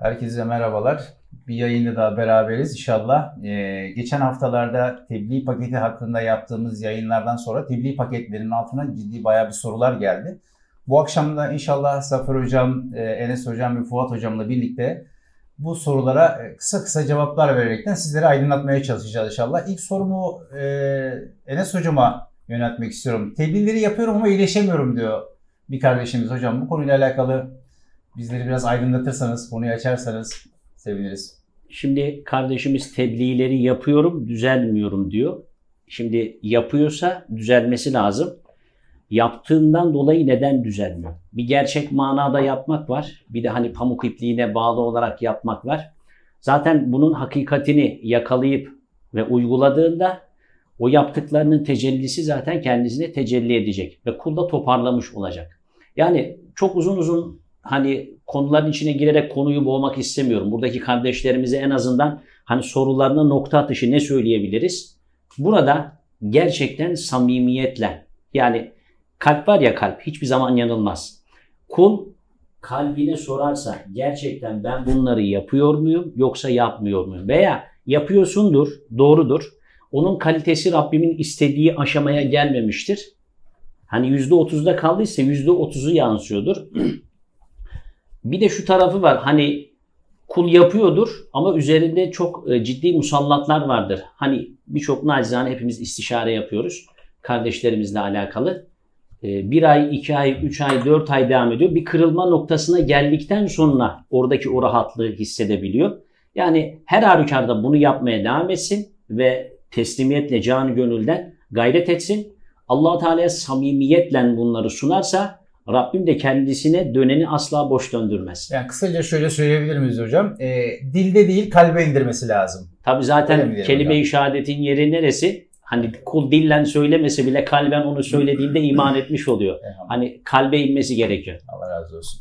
Herkese merhabalar. Bir yayında daha beraberiz inşallah. Ee, geçen haftalarda tebliğ paketi hakkında yaptığımız yayınlardan sonra tebliğ paketlerinin altına ciddi bayağı bir sorular geldi. Bu akşam da inşallah Zafer Hocam, e, Enes Hocam ve Fuat Hocam'la birlikte bu sorulara e, kısa kısa cevaplar vererekten sizleri aydınlatmaya çalışacağız inşallah. İlk sorumu e, Enes Hocam'a yöneltmek istiyorum. Tebliğleri yapıyorum ama iyileşemiyorum diyor bir kardeşimiz. Hocam bu konuyla alakalı bizleri biraz aydınlatırsanız, konuyu açarsanız seviniriz. Şimdi kardeşimiz tebliğleri yapıyorum, düzelmiyorum diyor. Şimdi yapıyorsa düzelmesi lazım. Yaptığından dolayı neden düzelmiyor? Bir gerçek manada yapmak var. Bir de hani pamuk ipliğine bağlı olarak yapmak var. Zaten bunun hakikatini yakalayıp ve uyguladığında o yaptıklarının tecellisi zaten kendisine tecelli edecek ve kulda toparlamış olacak. Yani çok uzun uzun hani konuların içine girerek konuyu boğmak istemiyorum. Buradaki kardeşlerimize en azından hani sorularına nokta atışı ne söyleyebiliriz? Burada gerçekten samimiyetle yani kalp var ya kalp hiçbir zaman yanılmaz. Kul kalbine sorarsa gerçekten ben bunları yapıyor muyum yoksa yapmıyor muyum? Veya yapıyorsundur, doğrudur. Onun kalitesi Rabbimin istediği aşamaya gelmemiştir. Hani %30'da kaldıysa %30'u yansıyordur. Bir de şu tarafı var. Hani kul yapıyordur ama üzerinde çok e, ciddi musallatlar vardır. Hani birçok nacizane hepimiz istişare yapıyoruz. Kardeşlerimizle alakalı. E, bir ay, iki ay, üç ay, dört ay devam ediyor. Bir kırılma noktasına geldikten sonra oradaki o rahatlığı hissedebiliyor. Yani her halükarda bunu yapmaya devam etsin ve teslimiyetle canı gönülden gayret etsin. Allah Teala'ya samimiyetle bunları sunarsa Rabbim de kendisine döneni asla boş döndürmez. Yani kısaca şöyle söyleyebilir miyiz hocam? E, dilde değil kalbe indirmesi lazım. Tabi zaten kelime-i şehadetin yeri neresi? Hani kul dillen söylemese bile kalben onu söylediğinde iman etmiş oluyor. Hani kalbe inmesi gerekiyor. Allah razı olsun.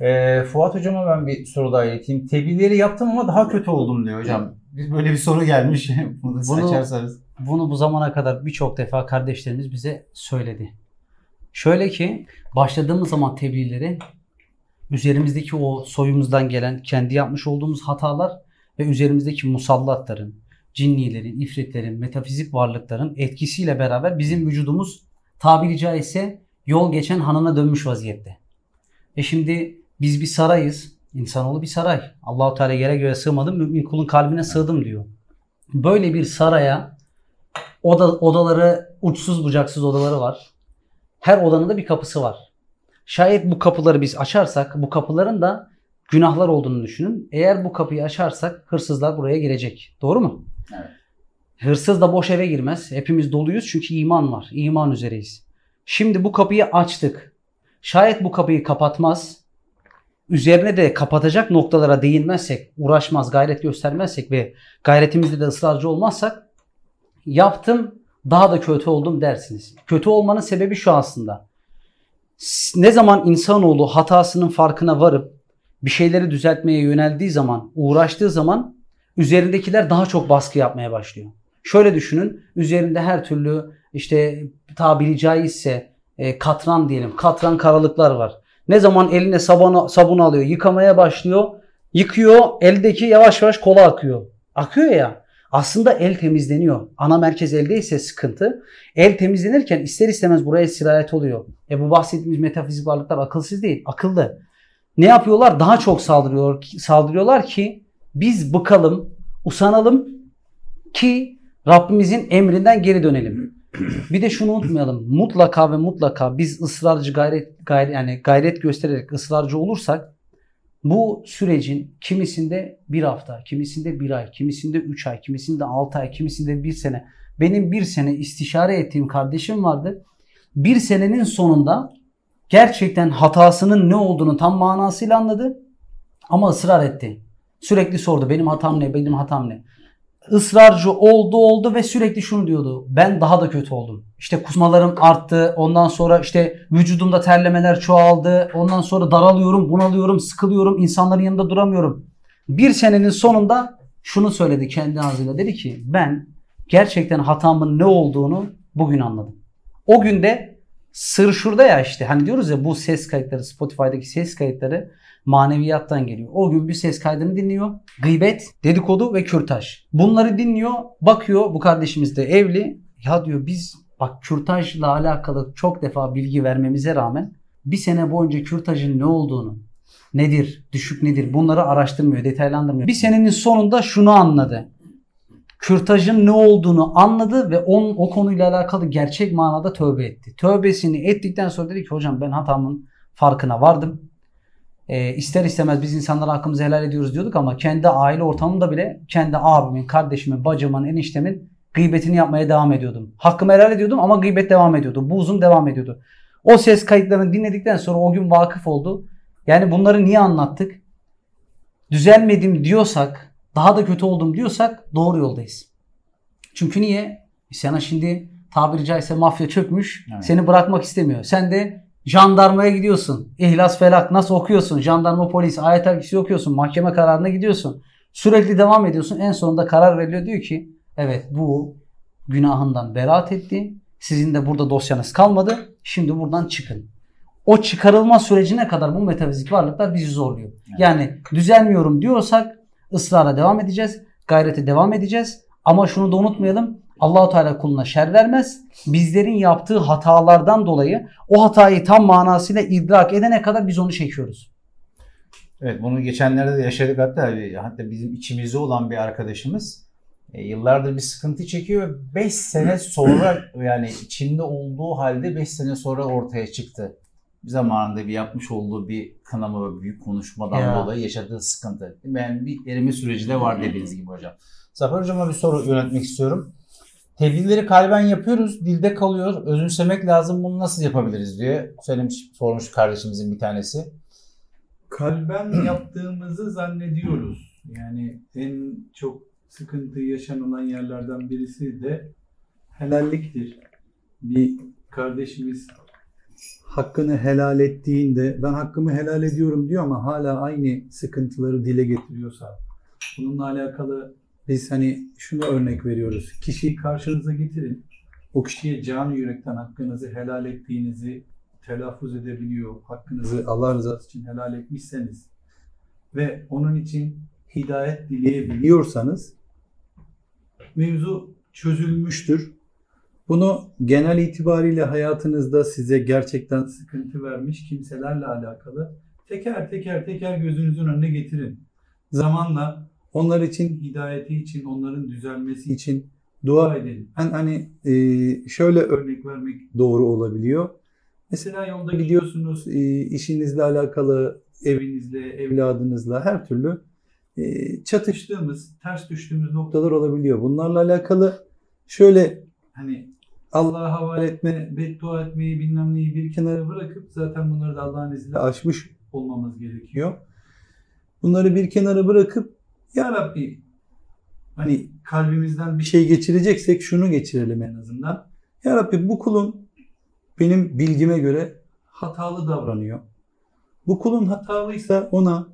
E, Fuat hocama ben bir soru daha ileteyim. Tebliğleri yaptım ama daha kötü oldum diyor hocam. Böyle bir soru gelmiş. Bunu, bunu açarsanız. Bunu bu zamana kadar birçok defa kardeşlerimiz bize söyledi. Şöyle ki başladığımız zaman tebliğleri üzerimizdeki o soyumuzdan gelen kendi yapmış olduğumuz hatalar ve üzerimizdeki musallatların, cinnilerin, ifritlerin, metafizik varlıkların etkisiyle beraber bizim vücudumuz tabiri caizse yol geçen hanına dönmüş vaziyette. E şimdi biz bir sarayız. İnsanoğlu bir saray. Allahu Teala yere göre sığmadım, mümin kulun kalbine sığdım diyor. Böyle bir saraya oda, odaları uçsuz bucaksız odaları var. Her odanın da bir kapısı var. Şayet bu kapıları biz açarsak bu kapıların da günahlar olduğunu düşünün. Eğer bu kapıyı açarsak hırsızlar buraya girecek. Doğru mu? Evet. Hırsız da boş eve girmez. Hepimiz doluyuz çünkü iman var. İman üzereyiz. Şimdi bu kapıyı açtık. Şayet bu kapıyı kapatmaz, üzerine de kapatacak noktalara değinmezsek, uğraşmaz, gayret göstermezsek ve gayretimizde de ısrarcı olmazsak yaptım daha da kötü oldum dersiniz. Kötü olmanın sebebi şu aslında. Ne zaman insanoğlu hatasının farkına varıp bir şeyleri düzeltmeye yöneldiği zaman, uğraştığı zaman üzerindekiler daha çok baskı yapmaya başlıyor. Şöyle düşünün, üzerinde her türlü işte tabiri caizse e, katran diyelim, katran karalıklar var. Ne zaman eline sabunu, sabun alıyor, yıkamaya başlıyor, yıkıyor, eldeki yavaş yavaş kola akıyor. Akıyor ya. Aslında el temizleniyor. Ana merkez eldeyse sıkıntı. El temizlenirken ister istemez buraya sirayet oluyor. E bu bahsettiğimiz metafizik varlıklar akılsız değil, akıllı. Ne yapıyorlar? Daha çok saldırıyor, saldırıyorlar ki biz bıkalım, usanalım ki Rabbimizin emrinden geri dönelim. Bir de şunu unutmayalım. Mutlaka ve mutlaka biz ısrarcı gayret, gayret yani gayret göstererek ısrarcı olursak bu sürecin kimisinde bir hafta, kimisinde bir ay, kimisinde üç ay, kimisinde altı ay, kimisinde bir sene. Benim bir sene istişare ettiğim kardeşim vardı. Bir senenin sonunda gerçekten hatasının ne olduğunu tam manasıyla anladı. Ama ısrar etti. Sürekli sordu benim hatam ne, benim hatam ne ısrarcı oldu oldu ve sürekli şunu diyordu. Ben daha da kötü oldum. İşte kusmalarım arttı. Ondan sonra işte vücudumda terlemeler çoğaldı. Ondan sonra daralıyorum, bunalıyorum, sıkılıyorum. insanların yanında duramıyorum. Bir senenin sonunda şunu söyledi kendi ağzıyla. Dedi ki ben gerçekten hatamın ne olduğunu bugün anladım. O günde Sır şurada ya işte hani diyoruz ya bu ses kayıtları Spotify'daki ses kayıtları maneviyattan geliyor. O gün bir ses kaydını dinliyor. Gıybet, dedikodu ve kürtaj. Bunları dinliyor. Bakıyor bu kardeşimiz de evli. Ya diyor biz bak kürtajla alakalı çok defa bilgi vermemize rağmen bir sene boyunca kürtajın ne olduğunu, nedir, düşük nedir bunları araştırmıyor, detaylandırmıyor. Bir senenin sonunda şunu anladı. Kürtajın ne olduğunu anladı ve on, o konuyla alakalı gerçek manada tövbe etti. Tövbesini ettikten sonra dedi ki hocam ben hatamın farkına vardım. E, ister istemez biz insanlara hakkımızı helal ediyoruz diyorduk ama kendi aile ortamında bile kendi abimin, kardeşimin, bacımın, eniştemin gıybetini yapmaya devam ediyordum. Hakkımı helal ediyordum ama gıybet devam ediyordu. Buzum devam ediyordu. O ses kayıtlarını dinledikten sonra o gün vakıf oldu. Yani bunları niye anlattık? Düzelmedim diyorsak, daha da kötü oldum diyorsak doğru yoldayız. Çünkü niye? Sana şimdi tabiri caizse mafya çökmüş, Evet. seni bırakmak istemiyor. Sen de jandarmaya gidiyorsun. İhlas felak nasıl okuyorsun? Jandarma polis, ayet kişi okuyorsun. Mahkeme kararına gidiyorsun. Sürekli devam ediyorsun. En sonunda karar veriliyor diyor ki evet bu günahından beraat etti. Sizin de burada dosyanız kalmadı. Şimdi buradan çıkın. O çıkarılma sürecine kadar bu metafizik varlıklar bizi zorluyor. Yani düzelmiyorum diyorsak ısrara devam edeceğiz. Gayrete devam edeceğiz. Ama şunu da unutmayalım. Allahu Teala kuluna şer vermez. Bizlerin yaptığı hatalardan dolayı o hatayı tam manasıyla idrak edene kadar biz onu çekiyoruz. Evet bunu geçenlerde de yaşadık hatta hatta bizim içimizde olan bir arkadaşımız e, yıllardır bir sıkıntı çekiyor. 5 sene sonra yani içinde olduğu halde 5 sene sonra ortaya çıktı. Bir zamanında bir yapmış olduğu bir kınama ve büyük konuşmadan Ya. dolayı yaşadığı sıkıntı. Yani bir erime süreci de var dediğiniz gibi hocam. Zafer hocama bir soru yönetmek istiyorum. Tebliğleri kalben yapıyoruz, dilde kalıyor. Özümsemek lazım. Bunu nasıl yapabiliriz diye söylemiş, sormuş kardeşimizin bir tanesi. kalben yaptığımızı zannediyoruz. Yani en çok sıkıntı yaşanılan yerlerden birisi de helalliktir. Bir kardeşimiz hakkını helal ettiğinde ben hakkımı helal ediyorum diyor ama hala aynı sıkıntıları dile getiriyorsa bununla alakalı biz hani şunu örnek veriyoruz. Kişiyi karşınıza getirin. O kişiye canı yürekten hakkınızı helal ettiğinizi telaffuz edebiliyor, hakkınızı Allah rızası için helal etmişseniz ve onun için hidayet dileyebiliyorsanız mevzu çözülmüştür. Bunu genel itibariyle hayatınızda size gerçekten sıkıntı vermiş kimselerle alakalı teker teker teker gözünüzün önüne getirin. Zamanla onlar için hidayeti için, onların düzelmesi için dua edin. Ben hani e, şöyle örnek vermek doğru olabiliyor. Mesela yolda gidiyorsunuz, e, işinizle alakalı, evinizle, evladınızla her türlü e, çatıştığımız, ters düştüğümüz noktalar olabiliyor. Bunlarla alakalı şöyle hani Allah'a havale etme, beddua etmeyi bilmem neyi bir kenara bırakıp zaten bunları da Allah'ın izniyle aşmış olmamız gerekiyor. Bunları bir kenara bırakıp Ya Rabbi hani kalbimizden bir şey geçireceksek şunu geçirelim en azından. Ya Rabbi bu kulun benim bilgime göre hatalı davranıyor. Bu kulun hatalıysa ona,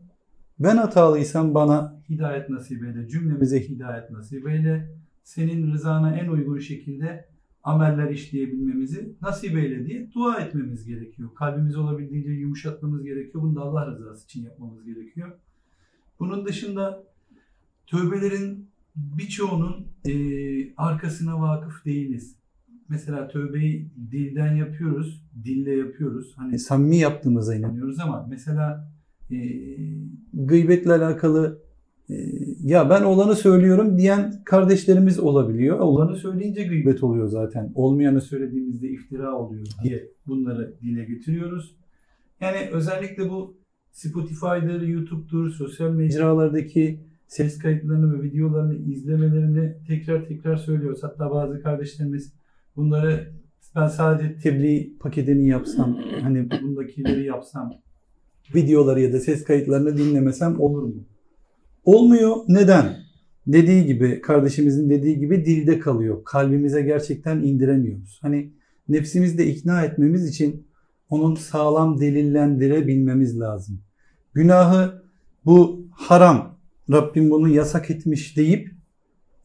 ben hatalıysam bana hidayet nasip eyle, cümlemize hidayet nasip eyle. Senin rızana en uygun şekilde ameller işleyebilmemizi nasip eyle diye dua etmemiz gerekiyor. Kalbimizi olabildiğince yumuşatmamız gerekiyor. Bunu da Allah rızası için yapmamız gerekiyor. Bunun dışında tövbelerin birçoğunun eee, arkasına vakıf değiliz. Mesela tövbeyi dilden yapıyoruz, dille yapıyoruz. Hani samimi yaptığımıza inanıyoruz ama mesela eee gıybetle alakalı eee, ya ben olanı söylüyorum diyen kardeşlerimiz olabiliyor. Olanı söyleyince gıybet oluyor zaten. Olmayanı söylediğimizde iftira oluyor diye bunları dile getiriyoruz. Yani özellikle bu Spotify'dır, YouTube'dur, sosyal mecralardaki ses kayıtlarını ve videolarını izlemelerini tekrar tekrar söylüyoruz. Hatta bazı kardeşlerimiz bunları ben sadece tebliğ paketini yapsam, hani bundakileri yapsam, videoları ya da ses kayıtlarını dinlemesem olur mu? Olmuyor. Neden? Dediği gibi, kardeşimizin dediği gibi dilde kalıyor. Kalbimize gerçekten indiremiyoruz. Hani nefsimizde ikna etmemiz için onun sağlam delillendirebilmemiz lazım. Günahı bu haram, Rabbim bunu yasak etmiş deyip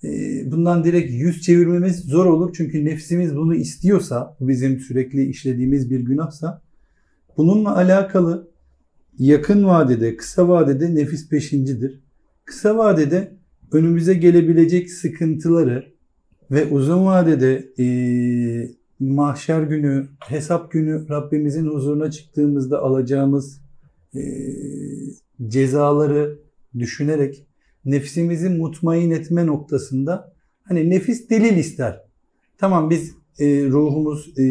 e, bundan direkt yüz çevirmemiz zor olur. Çünkü nefsimiz bunu istiyorsa, bizim sürekli işlediğimiz bir günahsa, bununla alakalı yakın vadede, kısa vadede nefis peşincidir. Kısa vadede önümüze gelebilecek sıkıntıları ve uzun vadede e, mahşer günü, hesap günü Rabbimizin huzuruna çıktığımızda alacağımız e, cezaları düşünerek nefsimizi mutmain etme noktasında hani nefis delil ister. Tamam biz e, ruhumuz e,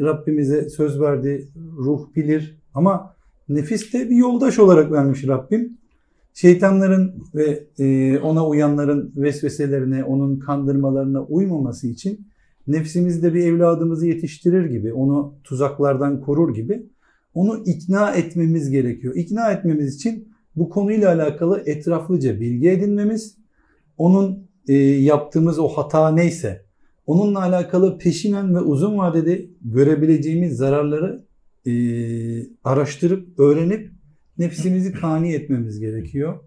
Rabbimize söz verdi, ruh bilir ama nefis de bir yoldaş olarak vermiş Rabbim. Şeytanların ve e, ona uyanların vesveselerine, onun kandırmalarına uymaması için nefsimizde bir evladımızı yetiştirir gibi, onu tuzaklardan korur gibi onu ikna etmemiz gerekiyor. İkna etmemiz için bu konuyla alakalı etraflıca bilgi edinmemiz, onun e, yaptığımız o hata neyse, onunla alakalı peşinen ve uzun vadede görebileceğimiz zararları e, araştırıp, öğrenip nefsimizi kani etmemiz gerekiyor.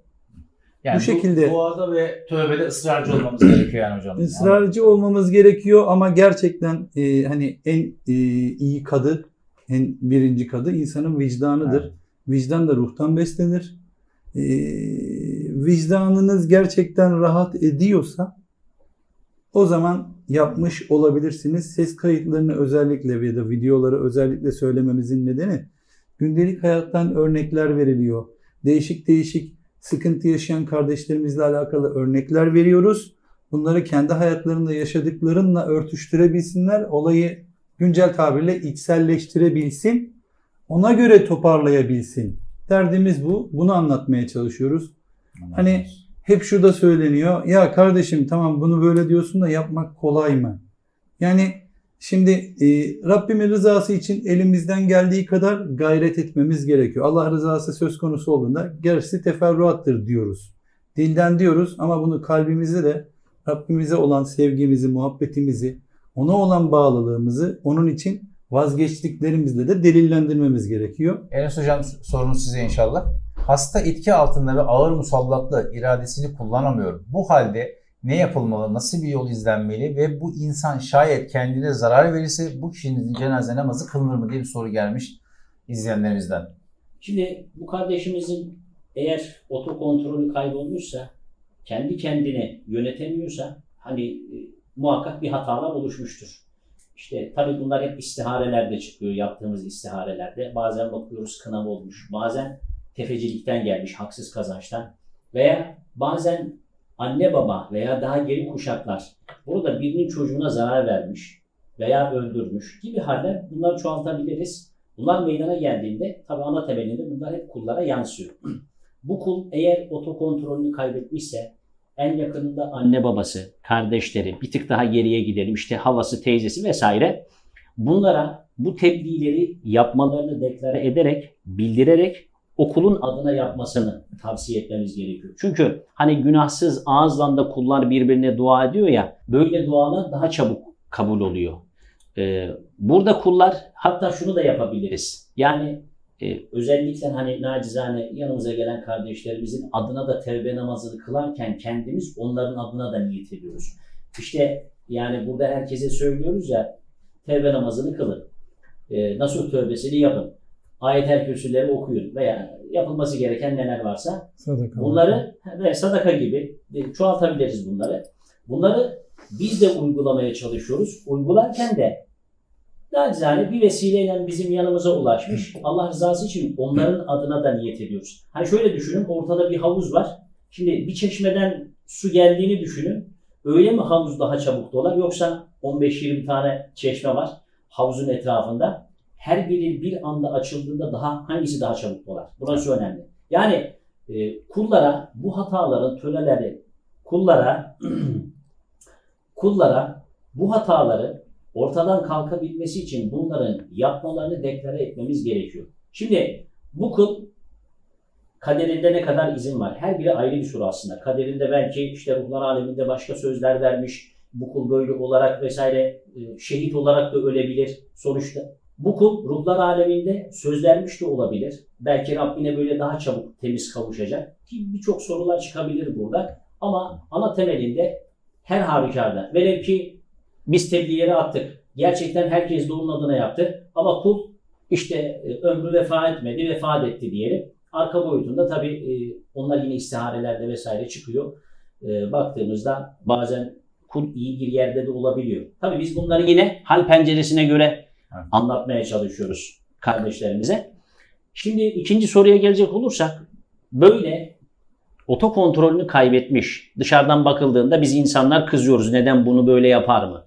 Yani Bu şekilde- duada ve tövbede ısrarcı olmamız gerekiyor yani hocam. Israrcı olmamız gerekiyor ama gerçekten e, hani en e, iyi kadı, en birinci kadı insanın vicdanıdır. Evet. Vicdan da ruhtan beslenir. E, vicdanınız gerçekten rahat ediyorsa o zaman yapmış olabilirsiniz. Ses kayıtlarını özellikle ya da videoları özellikle söylememizin nedeni gündelik hayattan örnekler veriliyor. Değişik değişik sıkıntı yaşayan kardeşlerimizle alakalı örnekler veriyoruz. Bunları kendi hayatlarında yaşadıklarınla örtüştürebilsinler. Olayı güncel tabirle içselleştirebilsin. Ona göre toparlayabilsin. Derdimiz bu. Bunu anlatmaya çalışıyoruz. Hani hep şurada söyleniyor. Ya kardeşim tamam bunu böyle diyorsun da yapmak kolay mı? Yani şimdi e, Rabbimin rızası için elimizden geldiği kadar gayret etmemiz gerekiyor. Allah rızası söz konusu olduğunda gerisi teferruattır diyoruz. Dilden diyoruz ama bunu kalbimize de Rabbimize olan sevgimizi, muhabbetimizi, ona olan bağlılığımızı onun için vazgeçtiklerimizle de delillendirmemiz gerekiyor. Enes hocam sorunuz size inşallah. Hasta etki altında ve ağır musallatla iradesini kullanamıyor. Bu halde ne yapılmalı, nasıl bir yol izlenmeli ve bu insan şayet kendine zarar verirse bu kişinin cenaze namazı kılınır mı diye bir soru gelmiş izleyenlerimizden. Şimdi bu kardeşimizin eğer otokontrolü kaybolmuşsa, kendi kendine yönetemiyorsa hani e, muhakkak bir hatalar oluşmuştur. İşte tabii bunlar hep istiharelerde çıkıyor, yaptığımız istiharelerde. Bazen bakıyoruz kınav olmuş, bazen tefecilikten gelmiş, haksız kazançtan veya bazen anne baba veya daha geri kuşaklar burada birinin çocuğuna zarar vermiş veya öldürmüş gibi haller bunları çoğaltabiliriz. Bunlar meydana geldiğinde tabii ana temelinde bunlar hep kullara yansıyor. Bu kul eğer otokontrolünü kaybetmişse en yakınında anne babası, kardeşleri, bir tık daha geriye gidelim işte havası, teyzesi vesaire. Bunlara bu tebliğleri yapmalarını deklare ederek, bildirerek okulun adına yapmasını tavsiye etmemiz gerekiyor. Çünkü hani günahsız ağızla da kullar birbirine dua ediyor ya, böyle dualar daha çabuk kabul oluyor. Ee, burada kullar hatta şunu da yapabiliriz. Yani e, özellikle hani nacizane yanımıza gelen kardeşlerimizin adına da tevbe namazını kılarken kendimiz onların adına da niyet ediyoruz. İşte yani burada herkese söylüyoruz ya tevbe namazını kılın. E, nasıl tövbesini yapın. Ayet-el kürsüleri okuyun veya yapılması gereken neler varsa Sadaka. bunları ve sadaka gibi çoğaltabiliriz bunları. Bunları biz de uygulamaya çalışıyoruz. Uygularken de nacizane bir vesileyle bizim yanımıza ulaşmış. Allah rızası için onların adına da niyet ediyoruz. Hani şöyle düşünün ortada bir havuz var. Şimdi bir çeşmeden su geldiğini düşünün. Öyle mi havuz daha çabuk dolar yoksa 15-20 tane çeşme var havuzun etrafında. Her biri bir anda açıldığında daha hangisi daha çabuk dolar? Burası önemli. Yani e, kullara bu hataların töleleri kullara kullara bu hataları ortadan kalkabilmesi için bunların yapmalarını deklare etmemiz gerekiyor. Şimdi bu kul kaderinde ne kadar izin var? Her biri ayrı bir soru aslında. Kaderinde belki işte ruhlar aleminde başka sözler vermiş. Bu kul böyle olarak vesaire e, şehit olarak da ölebilir sonuçta. Bu kul ruhlar aleminde söz vermiş de olabilir. Belki Rabbine böyle daha çabuk temiz kavuşacak. Ki birçok sorular çıkabilir burada. Ama ana temelinde her halükarda velev ki biz tebliğleri attık. Gerçekten herkes de onun adına yaptı. Ama kul işte e, ömrü vefa etmedi, vefat etti diyelim. Arka boyutunda tabii e, onlar yine istiharelerde vesaire çıkıyor. E, baktığımızda bazen kul iyi bir yerde de olabiliyor. Tabii biz bunları yine hal penceresine göre anlatmaya çalışıyoruz kardeşlerimize. Şimdi ikinci soruya gelecek olursak böyle otokontrolünü kaybetmiş. Dışarıdan bakıldığında biz insanlar kızıyoruz. Neden bunu böyle yapar mı?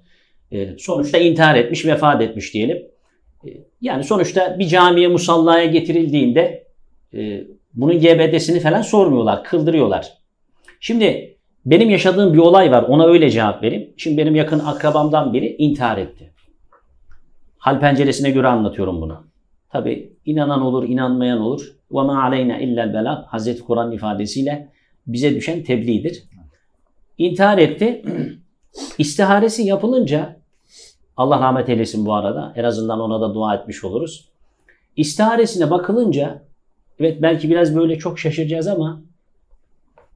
E, sonuçta intihar etmiş, vefat etmiş diyelim. E, yani sonuçta bir camiye musallaya getirildiğinde e, bunun GBD'sini falan sormuyorlar, kıldırıyorlar. Şimdi benim yaşadığım bir olay var. Ona öyle cevap vereyim. Şimdi benim yakın akrabamdan biri intihar etti. Hal penceresine göre anlatıyorum bunu. Tabi inanan olur, inanmayan olur. Ve ma aleyna illel bela Hazreti Kur'an ifadesiyle bize düşen tebliğdir. İntihar etti. İstiharesi yapılınca Allah rahmet eylesin bu arada. En azından ona da dua etmiş oluruz. İstiharesine bakılınca evet belki biraz böyle çok şaşıracağız ama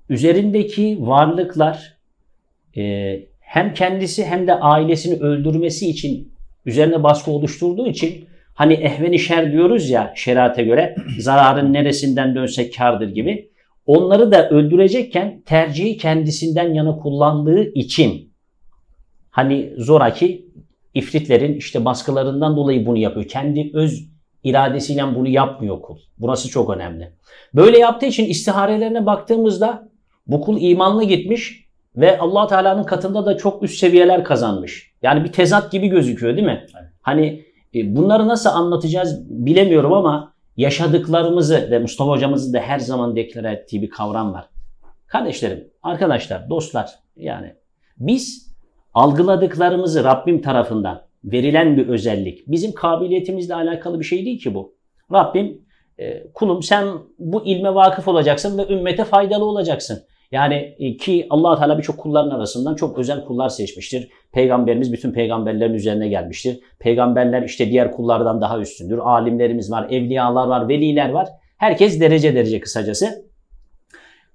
üzerindeki varlıklar e, hem kendisi hem de ailesini öldürmesi için üzerine baskı oluşturduğu için hani ehveni şer diyoruz ya şerate göre zararın neresinden dönse kardır gibi. Onları da öldürecekken tercihi kendisinden yana kullandığı için hani zoraki ifritlerin işte baskılarından dolayı bunu yapıyor. Kendi öz iradesiyle bunu yapmıyor kul. Burası çok önemli. Böyle yaptığı için istiharelerine baktığımızda bu kul imanlı gitmiş ve allah Teala'nın katında da çok üst seviyeler kazanmış. Yani bir tezat gibi gözüküyor değil mi? Hani e, bunları nasıl anlatacağız bilemiyorum ama yaşadıklarımızı ve Mustafa hocamızın da her zaman deklare ettiği bir kavram var. Kardeşlerim, arkadaşlar, dostlar yani biz algıladıklarımızı Rabbim tarafından verilen bir özellik. Bizim kabiliyetimizle alakalı bir şey değil ki bu. Rabbim e, kulum sen bu ilme vakıf olacaksın ve ümmete faydalı olacaksın. Yani e, ki allah Teala birçok kulların arasından çok özel kullar seçmiştir. Peygamberimiz bütün peygamberlerin üzerine gelmiştir. Peygamberler işte diğer kullardan daha üstündür. Alimlerimiz var, evliyalar var, veliler var. Herkes derece derece kısacası.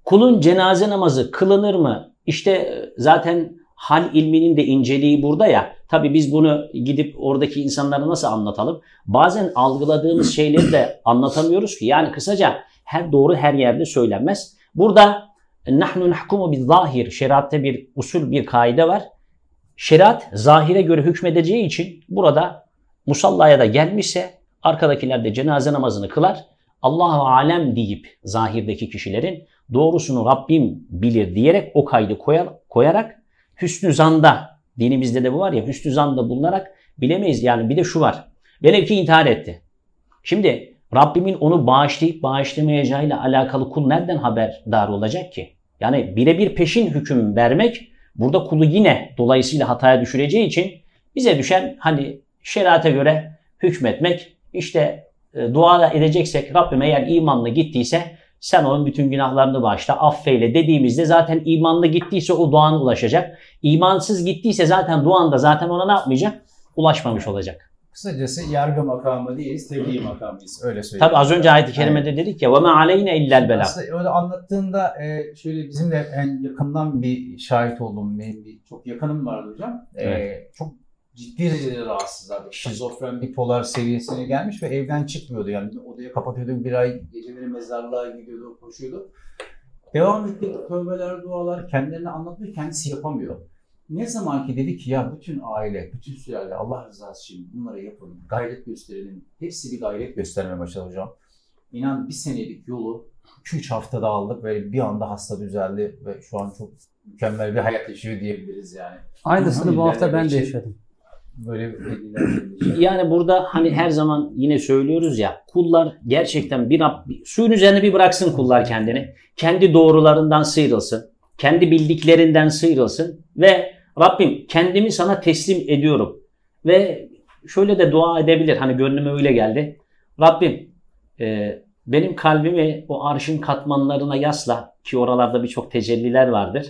Kulun cenaze namazı kılınır mı? İşte e, zaten hal ilminin de inceliği burada ya. Tabi biz bunu gidip oradaki insanlara nasıl anlatalım? Bazen algıladığımız şeyleri de anlatamıyoruz ki. Yani kısaca her doğru her yerde söylenmez. Burada nahnu nahkumu bil zahir şeriatte bir usul bir kaide var. Şeriat zahire göre hükmedeceği için burada musallaya da gelmişse arkadakiler de cenaze namazını kılar. Allahu alem deyip zahirdeki kişilerin doğrusunu Rabbim bilir diyerek o kaydı koyar, koyarak hüsnü zanda dinimizde de bu var ya hüsnü zanda bulunarak bilemeyiz. Yani bir de şu var. Velev ki intihar etti. Şimdi Rabbimin onu bağışlayıp bağışlamayacağıyla alakalı kul nereden haberdar olacak ki? Yani birebir peşin hüküm vermek burada kulu yine dolayısıyla hataya düşüreceği için bize düşen hani şerate göre hükmetmek işte e, dua edeceksek Rabbim eğer imanlı gittiyse sen onun bütün günahlarını bağışla, affeyle dediğimizde zaten imanlı gittiyse o duan ulaşacak. İmansız gittiyse zaten duan da zaten ona ne yapmayacak? Ulaşmamış olacak. Kısacası yargı makamı değiliz, tebliğ makamıyız. Öyle söyleyeyim. Tabi az önce ayet-i kerimede yani, dedik ya ve ma aleyne illel bela. Aslında öyle anlattığında e, şöyle bizim de en yakından bir şahit oldum. Benim bir çok yakınım vardı hocam. E, evet. Ee, çok ciddi derecede rahatsızlardı. Şizofren, bipolar seviyesine gelmiş ve evden çıkmıyordu. Yani odaya kapatıyordu bir ay geceleri mezarlığa gidiyordu, koşuyordu. Devam etti tövbeler, dualar kendilerine anlatıyor, kendisi yapamıyor. Ne zaman ki dedi ki ya bütün aile, bütün sülale Allah rızası için bunları yapın, gayret gösterelim. Hepsi bir gayret göstermeye başladı hocam. İnan bir senelik yolu 2-3 haftada aldık ve bir anda hasta düzeldi ve şu an çok mükemmel bir hayat yaşıyor diyebiliriz yani. Aynısını bu hafta ben de Şey- yaşadım. Böyle Yani burada hani her zaman yine söylüyoruz ya kullar gerçekten bir suyun üzerine bir bıraksın kullar kendini. Kendi doğrularından sıyrılsın. Kendi bildiklerinden sıyrılsın ve Rabbim kendimi sana teslim ediyorum. Ve şöyle de dua edebilir. Hani gönlüme öyle geldi. Rabbim e, benim kalbimi o arşın katmanlarına yasla ki oralarda birçok tecelliler vardır.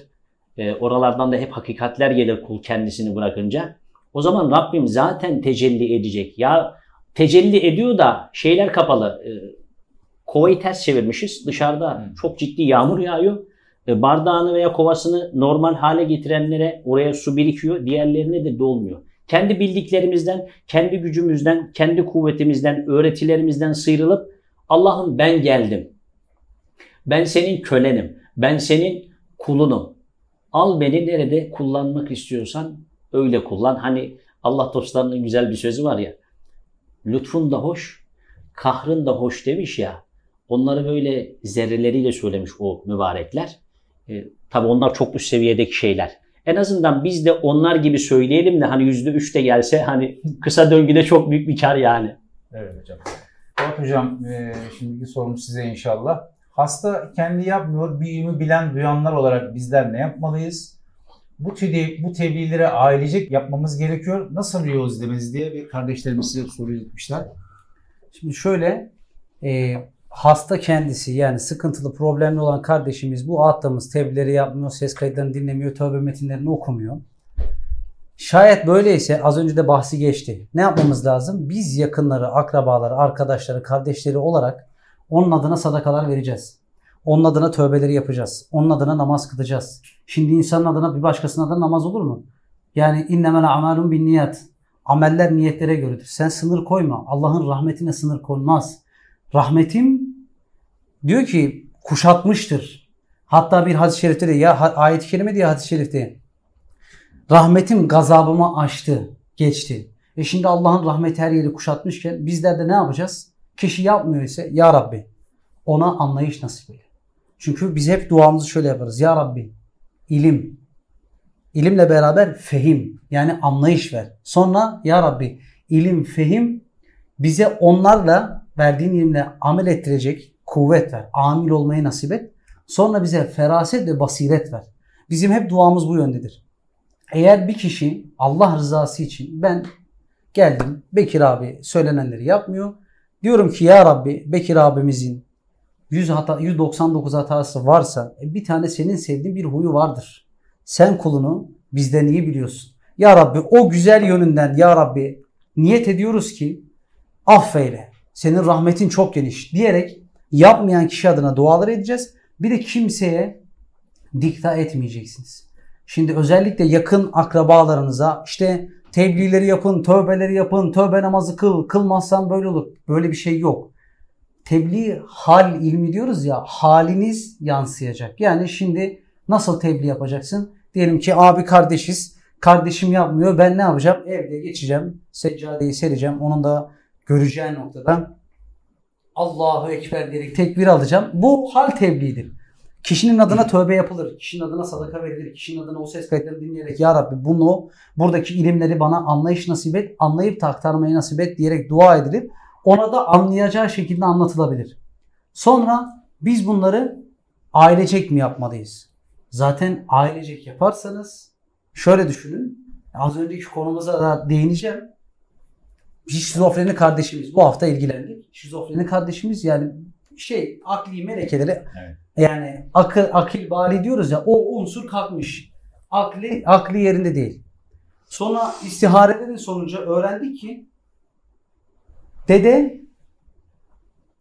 E, oralardan da hep hakikatler gelir kul kendisini bırakınca. O zaman Rabbim zaten tecelli edecek. Ya tecelli ediyor da şeyler kapalı. E, kovayı ters çevirmişiz. Dışarıda çok ciddi yağmur yağıyor. E, bardağını veya kovasını normal hale getirenlere oraya su birikiyor. Diğerlerine de dolmuyor. Kendi bildiklerimizden, kendi gücümüzden, kendi kuvvetimizden, öğretilerimizden sıyrılıp Allah'ım ben geldim. Ben senin kölenim. Ben senin kulunum. Al beni nerede kullanmak istiyorsan öyle kullan. Hani Allah dostlarının güzel bir sözü var ya. Lütfun da hoş, kahrın da hoş demiş ya. Onları böyle zerreleriyle söylemiş o mübarekler. E, tabii onlar çok üst seviyedeki şeyler. En azından biz de onlar gibi söyleyelim de hani yüzde üç de gelse hani kısa döngüde çok büyük bir kar yani. Evet hocam. Evet hocam, e, şimdiki sorum size inşallah. Hasta kendi yapmıyor, ilmi bilen duyanlar olarak bizler ne yapmalıyız? Bu tebliğ, bu tebliğleri ailecek yapmamız gerekiyor. Nasıl yol izlemeliyiz diye bir kardeşlerimiz size soru etmişler. Şimdi şöyle e, hasta kendisi yani sıkıntılı problemli olan kardeşimiz bu attığımız tebliğleri yapmıyor, ses kayıtlarını dinlemiyor, tövbe metinlerini okumuyor. Şayet böyleyse az önce de bahsi geçti. Ne yapmamız lazım? Biz yakınları, akrabaları, arkadaşları, kardeşleri olarak onun adına sadakalar vereceğiz. Onun adına tövbeleri yapacağız. Onun adına namaz kılacağız. Şimdi insanın adına bir başkasının adına namaz olur mu? Yani innemel amalun bin niyat. Ameller niyetlere göredir. Sen sınır koyma. Allah'ın rahmetine sınır konmaz. Rahmetim diyor ki kuşatmıştır. Hatta bir hadis-i şerifte de ya ayet-i kerime diye hadis-i şerifte rahmetim gazabımı aştı, geçti. E şimdi Allah'ın rahmeti her yeri kuşatmışken bizler de ne yapacağız? Kişi yapmıyor ise ya Rabbi ona anlayış nasip eyle. Çünkü biz hep duamızı şöyle yaparız. Ya Rabbi ilim, ilimle beraber fehim yani anlayış ver. Sonra ya Rabbi ilim, fehim bize onlarla verdiğin ilimle amel ettirecek kuvvet ver. Amil olmayı nasip et. Sonra bize feraset ve basiret ver. Bizim hep duamız bu yöndedir. Eğer bir kişi Allah rızası için ben geldim Bekir abi söylenenleri yapmıyor. Diyorum ki ya Rabbi Bekir abimizin 100 hata, 199 hatası varsa e, bir tane senin sevdiğin bir huyu vardır. Sen kulunu bizden iyi biliyorsun. Ya Rabbi o güzel yönünden Ya Rabbi niyet ediyoruz ki affeyle. Senin rahmetin çok geniş diyerek yapmayan kişi adına dualar edeceğiz. Bir de kimseye dikta etmeyeceksiniz. Şimdi özellikle yakın akrabalarınıza işte tebliğleri yapın, tövbeleri yapın, tövbe namazı kıl, kılmazsan böyle olur. Böyle bir şey yok. Tebliğ hal ilmi diyoruz ya haliniz yansıyacak. Yani şimdi nasıl tebliğ yapacaksın? Diyelim ki abi kardeşiz. Kardeşim yapmıyor. Ben ne yapacağım? Evde geçeceğim. Seccadeyi sereceğim. Onun da göreceği noktada Allahu Ekber diyerek tekbir alacağım. Bu hal tebliğidir. Kişinin adına tövbe yapılır. Kişinin adına sadaka verilir. Kişinin adına o ses kayıtlarını dinleyerek Ya Rabbi bunu buradaki ilimleri bana anlayış nasip et. Anlayıp da aktarmayı nasip et diyerek dua edilir. Ona da anlayacağı şekilde anlatılabilir. Sonra biz bunları ailecek mi yapmalıyız? Zaten ailecek yaparsanız şöyle düşünün. Az önceki konumuza da değineceğim. Şizofreni kardeşimiz bu hafta ilgilendik. Şizofreni kardeşimiz yani şey akli melekeleri Evet. yani akıl akil bali diyoruz ya o unsur kalkmış. Akli akli yerinde değil. Sonra istiharelerin sonucu öğrendik ki dede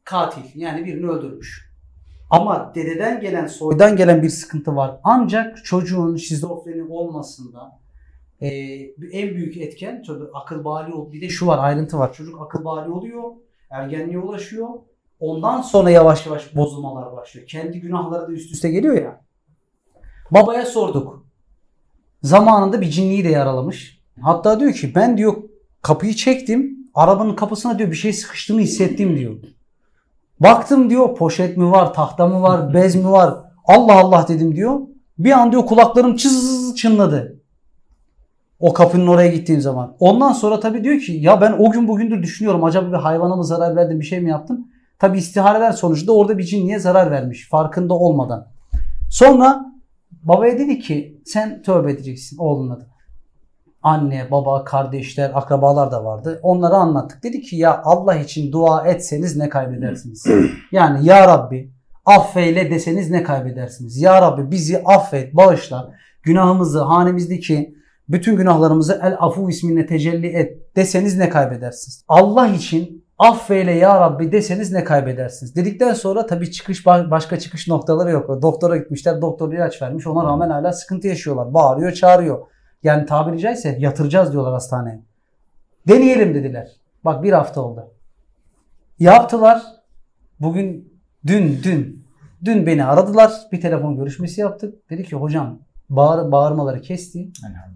katil yani birini öldürmüş. Ama dededen gelen soydan gelen bir sıkıntı var. Ancak çocuğun şizofreni olmasında e, en büyük etken çocuk akıl bali ol. Bir de şu var ayrıntı var. Çocuk akıl bali oluyor. Ergenliğe ulaşıyor. Ondan sonra yavaş yavaş bozulmalar başlıyor. Kendi günahları da üst üste geliyor ya. Babaya sorduk. Zamanında bir cinliyi de yaralamış. Hatta diyor ki ben diyor kapıyı çektim. Arabanın kapısına diyor bir şey sıkıştığını hissettim diyor. Baktım diyor poşet mi var, tahta mı var, bez mi var? Allah Allah dedim diyor. Bir an diyor kulaklarım çız çınladı. O kapının oraya gittiğim zaman. Ondan sonra tabii diyor ki ya ben o gün bugündür düşünüyorum acaba bir hayvana mı zarar verdim bir şey mi yaptım? Tabi istihareler sonucunda orada bir cinniye zarar vermiş farkında olmadan. Sonra babaya dedi ki sen tövbe edeceksin oğlun adına. Anne, baba, kardeşler, akrabalar da vardı. Onları anlattık. Dedi ki ya Allah için dua etseniz ne kaybedersiniz? Yani ya Rabbi affeyle deseniz ne kaybedersiniz? Ya Rabbi bizi affet, bağışla. Günahımızı, hanemizdeki bütün günahlarımızı El Afu ismine tecelli et deseniz ne kaybedersiniz? Allah için affeyle ya Rabbi deseniz ne kaybedersiniz? Dedikten sonra tabii çıkış başka çıkış noktaları yok. Doktora gitmişler, doktor ilaç vermiş. Ona rağmen hala sıkıntı yaşıyorlar. Bağırıyor, çağırıyor. Yani tabiri caizse yatıracağız diyorlar hastaneye. Deneyelim dediler. Bak bir hafta oldu. Yaptılar. Bugün, dün, dün, dün beni aradılar. Bir telefon görüşmesi yaptık. Dedi ki hocam bağır, bağırmaları kesti.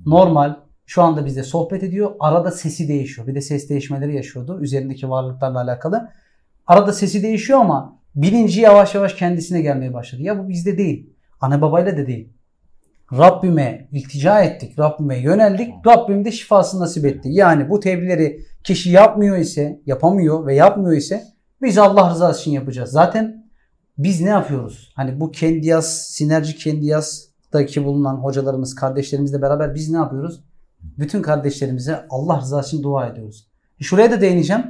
Normal. Şu anda bizde sohbet ediyor. Arada sesi değişiyor. Bir de ses değişmeleri yaşıyordu. Üzerindeki varlıklarla alakalı. Arada sesi değişiyor ama bilinci yavaş yavaş kendisine gelmeye başladı. Ya bu bizde değil. Anne babayla da değil. Rabbime iltica ettik. Rabbime yöneldik. Rabbim de şifasını nasip etti. Yani bu tebliğleri kişi yapmıyor ise, yapamıyor ve yapmıyor ise biz Allah rızası için yapacağız. Zaten biz ne yapıyoruz? Hani bu Kendiyas, Sinerji Kendiyas'taki bulunan hocalarımız, kardeşlerimizle beraber biz ne yapıyoruz? Bütün kardeşlerimize Allah rızası için dua ediyoruz. Şuraya da değineceğim.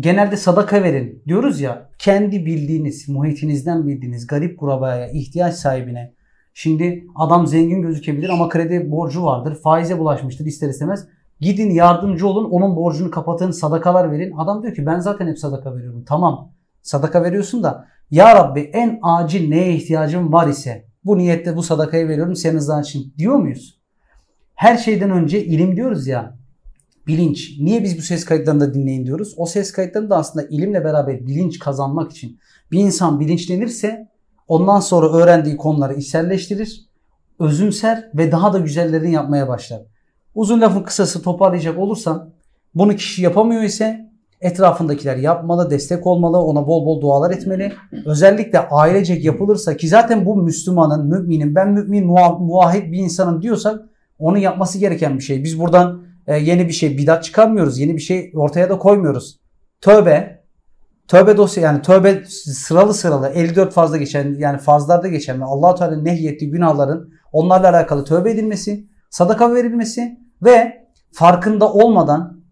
Genelde sadaka verin diyoruz ya. Kendi bildiğiniz, muhitinizden bildiğiniz garip kurabaya, ihtiyaç sahibine. Şimdi adam zengin gözükebilir ama kredi borcu vardır. Faize bulaşmıştır ister istemez. Gidin yardımcı olun, onun borcunu kapatın, sadakalar verin. Adam diyor ki ben zaten hep sadaka veriyorum. Tamam sadaka veriyorsun da ya Rabbi en acil neye ihtiyacım var ise bu niyette bu sadakayı veriyorum senin rızan için diyor muyuz? Her şeyden önce ilim diyoruz ya. Bilinç. Niye biz bu ses kayıtlarını da dinleyin diyoruz? O ses kayıtlarını da aslında ilimle beraber bilinç kazanmak için. Bir insan bilinçlenirse ondan sonra öğrendiği konuları içselleştirir, özümser ve daha da güzellerini yapmaya başlar. Uzun lafın kısası toparlayacak olursam bunu kişi yapamıyor ise etrafındakiler yapmalı, destek olmalı, ona bol bol dualar etmeli. Özellikle ailecek yapılırsa ki zaten bu Müslümanın, müminin, ben mümin, muvahhid bir insanım diyorsak onun yapması gereken bir şey. Biz buradan e, yeni bir şey bidat çıkarmıyoruz. Yeni bir şey ortaya da koymuyoruz. Tövbe, tövbe dosya yani tövbe sıralı sıralı 54 fazla geçen yani fazlarda geçen ve Allah Teala nehyettiği günahların onlarla alakalı tövbe edilmesi, sadaka verilmesi ve farkında olmadan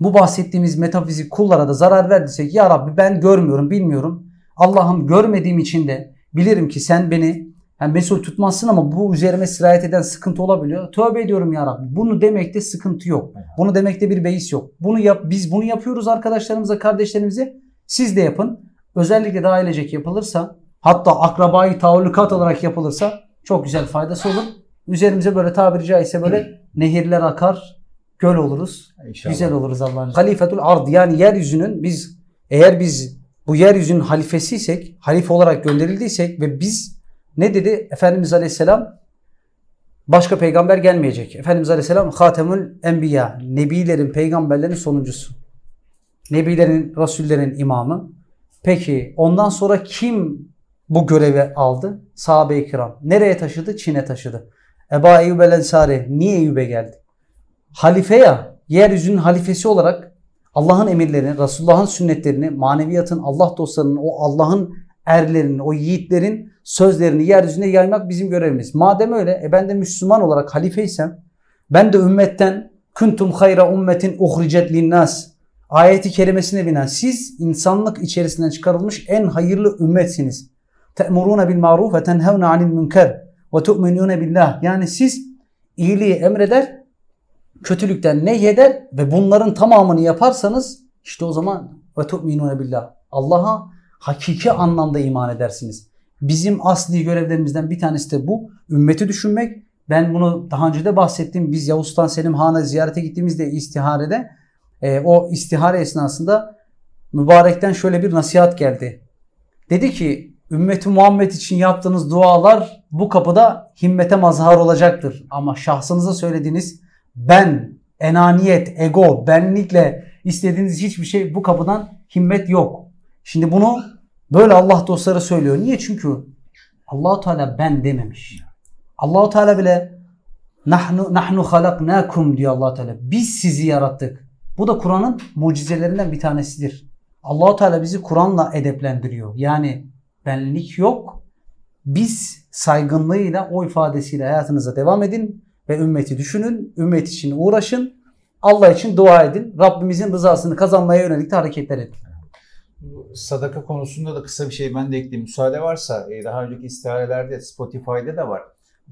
bu bahsettiğimiz metafizik kullara da zarar verdiysek ya Rabbi ben görmüyorum, bilmiyorum. Allah'ım görmediğim için de bilirim ki sen beni yani mesul tutmazsın ama bu üzerime sirayet eden sıkıntı olabiliyor. Tövbe ediyorum ya Rabbi. Bunu demekte sıkıntı yok. Bunu demekte bir beis yok. Bunu yap, biz bunu yapıyoruz arkadaşlarımıza, kardeşlerimize. Siz de yapın. Özellikle de ailecek yapılırsa hatta akrabayı taallükat olarak yapılırsa çok güzel faydası olur. Üzerimize böyle tabiri caizse böyle nehirler akar, göl oluruz. İnşallah. Güzel oluruz Allah'ın Halifetul ard yani yeryüzünün biz eğer biz bu yeryüzünün halifesiysek, halife olarak gönderildiysek ve biz ne dedi? Efendimiz Aleyhisselam başka peygamber gelmeyecek. Efendimiz Aleyhisselam Hatemül Enbiya. Nebilerin, peygamberlerin sonuncusu. Nebilerin, Resullerin imamı. Peki ondan sonra kim bu görevi aldı? Sahabe-i kiram. Nereye taşıdı? Çin'e taşıdı. Eba Eyyub el Ensari. Niye Eyyub'e geldi? Halife ya, yeryüzünün halifesi olarak Allah'ın emirlerini, Resulullah'ın sünnetlerini, maneviyatın, Allah dostlarının, o Allah'ın erlerin, o yiğitlerin sözlerini yeryüzüne yaymak bizim görevimiz. Madem öyle, e ben de Müslüman olarak halifeysem, ben de ümmetten kuntum hayra ummetin uhricet linnas ayeti kerimesine binen siz insanlık içerisinden çıkarılmış en hayırlı ümmetsiniz. Te'muruna bil maruf ve tenhevne anil münker ve tu'minune billah. Yani siz iyiliği emreder, kötülükten nehyeder ve bunların tamamını yaparsanız işte o zaman ve tu'minune billah. Allah'a hakiki anlamda iman edersiniz. Bizim asli görevlerimizden bir tanesi de bu. Ümmeti düşünmek. Ben bunu daha önce de bahsettim. Biz Yavuz Sultan Selim Han'a ziyarete gittiğimizde istiharede e, o istihare esnasında mübarekten şöyle bir nasihat geldi. Dedi ki ümmeti Muhammed için yaptığınız dualar bu kapıda himmete mazhar olacaktır. Ama şahsınıza söylediğiniz ben, enaniyet, ego, benlikle istediğiniz hiçbir şey bu kapıdan himmet yok. Şimdi bunu böyle Allah dostları söylüyor. Niye? Çünkü Allahu Teala ben dememiş. Allahu Teala bile nahnu nahnu halaknakum diyor Allah Teala. Biz sizi yarattık. Bu da Kur'an'ın mucizelerinden bir tanesidir. Allahu Teala bizi Kur'an'la edeplendiriyor. Yani benlik yok. Biz saygınlığıyla o ifadesiyle hayatınıza devam edin ve ümmeti düşünün. Ümmet için uğraşın. Allah için dua edin. Rabbimizin rızasını kazanmaya yönelik de hareketler edin sadaka konusunda da kısa bir şey ben de ekleyeyim. Müsaade varsa e, daha önceki istiharelerde Spotify'da da var.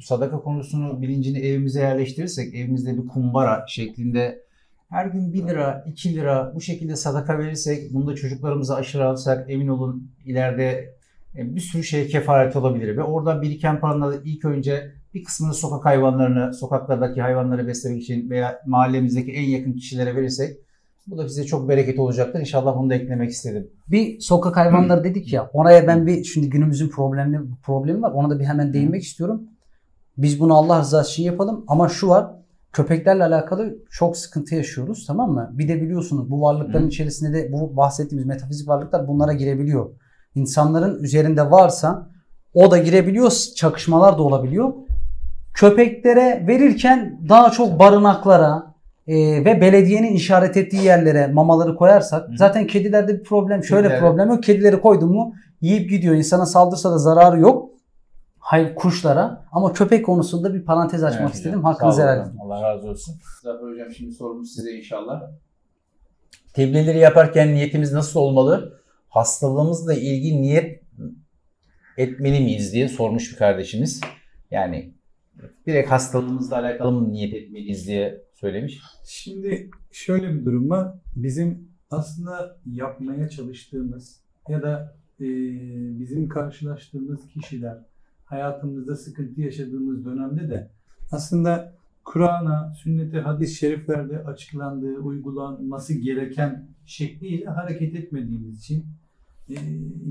Sadaka konusunu bilincini evimize yerleştirirsek evimizde bir kumbara şeklinde her gün 1 lira, 2 lira bu şekilde sadaka verirsek, bunu da çocuklarımıza aşırı alsak emin olun ileride e, bir sürü şey kefaret olabilir. Ve orada biriken paranın da ilk önce bir kısmını sokak hayvanlarını, sokaklardaki hayvanları beslemek için veya mahallemizdeki en yakın kişilere verirsek bu da bize çok bereket olacaktır. İnşallah bunu da eklemek istedim. Bir sokak hayvanları dedik ya oraya ben bir şimdi günümüzün problemli problemi var. Ona da bir hemen değinmek istiyorum. Biz bunu Allah rızası için yapalım ama şu var köpeklerle alakalı çok sıkıntı yaşıyoruz tamam mı? Bir de biliyorsunuz bu varlıkların Hı. içerisinde de bu bahsettiğimiz metafizik varlıklar bunlara girebiliyor. İnsanların üzerinde varsa o da girebiliyor, çakışmalar da olabiliyor. Köpeklere verirken daha çok barınaklara e, ve belediyenin işaret ettiği yerlere mamaları koyarsak Hı. zaten kedilerde bir problem şöyle Kediler- problem yok. Kedileri koydun mu yiyip gidiyor. İnsana saldırsa da zararı yok. Hayır kuşlara ama köpek konusunda bir parantez açmak Evet istedim. olun helal edin. Allah razı olsun. Zafer hocam şimdi sorumuz size inşallah. Tebliğleri yaparken niyetimiz nasıl olmalı? Hastalığımızla ilgili niyet etmeli miyiz diye sormuş bir kardeşimiz. Yani direkt hastalığımızla alakalı mı niyet etmeliyiz diye söylemiş. Şimdi şöyle bir durum var. Bizim aslında yapmaya çalıştığımız ya da e, bizim karşılaştığımız kişiler hayatımızda sıkıntı yaşadığımız dönemde de aslında Kur'an'a, sünnete, hadis-i şeriflerde açıklandığı, uygulanması gereken şekliyle hareket etmediğimiz için e,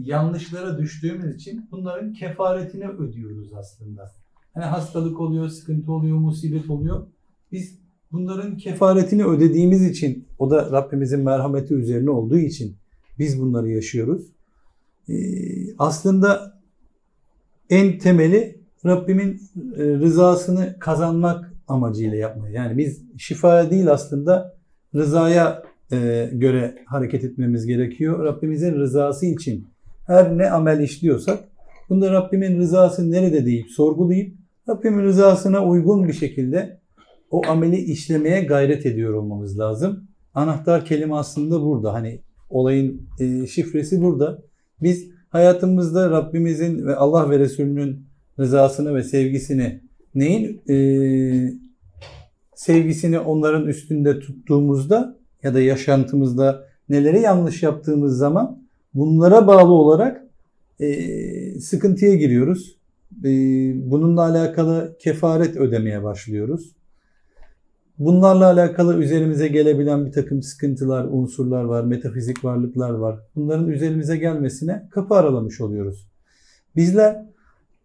yanlışlara düştüğümüz için bunların kefaretini ödüyoruz aslında. Hani hastalık oluyor, sıkıntı oluyor, musibet oluyor. Biz bunların kefaretini ödediğimiz için o da Rabbimizin merhameti üzerine olduğu için biz bunları yaşıyoruz. Ee, aslında en temeli Rabbimin e, rızasını kazanmak amacıyla yapmayı. Yani biz şifaya değil aslında rızaya e, göre hareket etmemiz gerekiyor. Rabbimizin rızası için her ne amel işliyorsak bunda Rabbimin rızası nerede deyip sorgulayıp Rabbimin rızasına uygun bir şekilde o ameli işlemeye gayret ediyor olmamız lazım. Anahtar kelime aslında burada. Hani olayın e, şifresi burada. Biz hayatımızda Rabbimizin ve Allah ve Resulünün rızasını ve sevgisini neyin e, sevgisini onların üstünde tuttuğumuzda ya da yaşantımızda neleri yanlış yaptığımız zaman bunlara bağlı olarak e, sıkıntıya giriyoruz. E, bununla alakalı kefaret ödemeye başlıyoruz. Bunlarla alakalı üzerimize gelebilen bir takım sıkıntılar, unsurlar var, metafizik varlıklar var. Bunların üzerimize gelmesine kapı aralamış oluyoruz. Bizler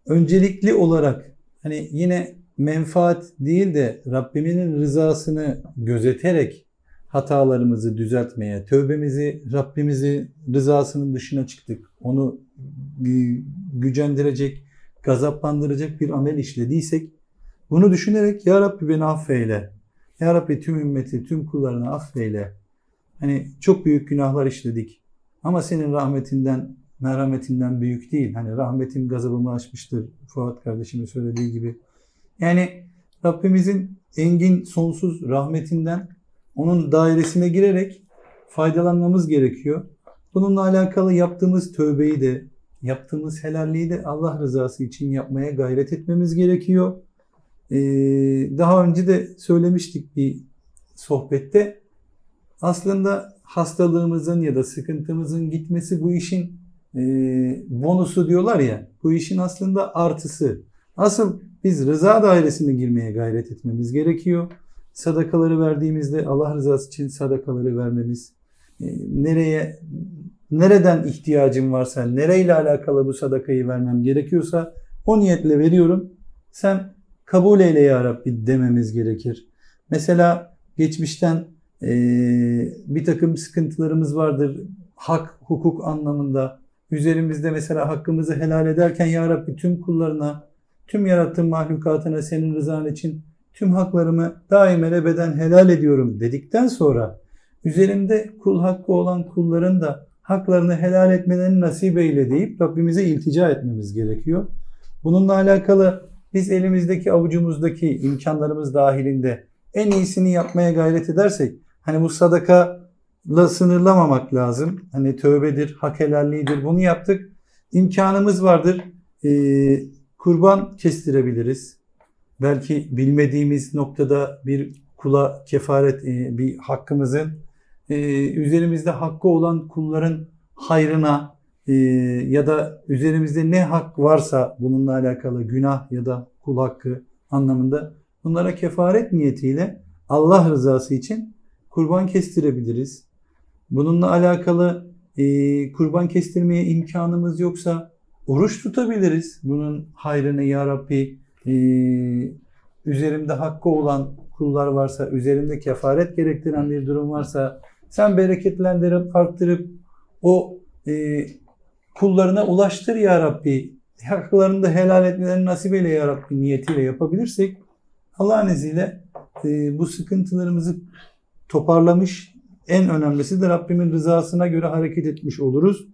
öncelikli olarak hani yine menfaat değil de Rabbimin rızasını gözeterek hatalarımızı düzeltmeye, tövbemizi, Rabbimizi rızasının dışına çıktık. Onu gü- gücendirecek, gazaplandıracak bir amel işlediysek bunu düşünerek Ya Rabbi beni affeyle. Ya Rabbi tüm ümmeti, tüm kullarını affeyle. Hani çok büyük günahlar işledik. Ama senin rahmetinden, merhametinden büyük değil. Hani rahmetin gazabımı aşmıştır. Fuat kardeşimin söylediği gibi. Yani Rabbimizin engin, sonsuz rahmetinden onun dairesine girerek faydalanmamız gerekiyor. Bununla alakalı yaptığımız tövbeyi de, yaptığımız helalliği de Allah rızası için yapmaya gayret etmemiz gerekiyor. Ee, daha önce de söylemiştik bir sohbette. Aslında hastalığımızın ya da sıkıntımızın gitmesi bu işin e, bonusu diyorlar ya. Bu işin aslında artısı. Asıl biz rıza dairesine girmeye gayret etmemiz gerekiyor. Sadakaları verdiğimizde Allah rızası için sadakaları vermemiz, e, nereye nereden ihtiyacım varsa, nereyle alakalı bu sadakayı vermem gerekiyorsa o niyetle veriyorum. Sen kabul eyle ya Rabbi dememiz gerekir. Mesela geçmişten e, bir takım sıkıntılarımız vardır. Hak, hukuk anlamında. Üzerimizde mesela hakkımızı helal ederken ya Rabbi tüm kullarına, tüm yarattığın mahlukatına senin rızan için tüm haklarımı daim beden helal ediyorum dedikten sonra üzerimde kul hakkı olan kulların da haklarını helal etmelerini nasip eyle deyip Rabbimize iltica etmemiz gerekiyor. Bununla alakalı biz elimizdeki avucumuzdaki imkanlarımız dahilinde en iyisini yapmaya gayret edersek hani bu sadakayla sınırlamamak lazım. Hani tövbedir, hak helalliğidir bunu yaptık. İmkanımız vardır. Ee, kurban kestirebiliriz. Belki bilmediğimiz noktada bir kula kefaret e, bir hakkımızın e, üzerimizde hakkı olan kulların hayrına e, ya da üzerimizde ne hak varsa bununla alakalı günah ya da kul hakkı anlamında bunlara kefaret niyetiyle Allah rızası için kurban kestirebiliriz. Bununla alakalı e, kurban kestirmeye imkanımız yoksa oruç tutabiliriz. Bunun hayrını ya Rabbi e, üzerimde hakkı olan kullar varsa, üzerimde kefaret gerektiren bir durum varsa sen bereketlendirip arttırıp o e, kullarına ulaştır ya Rabbi. Haklarını da helal etmelerini nasip eyle ya Rabbi niyetiyle yapabilirsek Allah'ın izniyle e, bu sıkıntılarımızı toparlamış en önemlisi de Rabbimin rızasına göre hareket etmiş oluruz.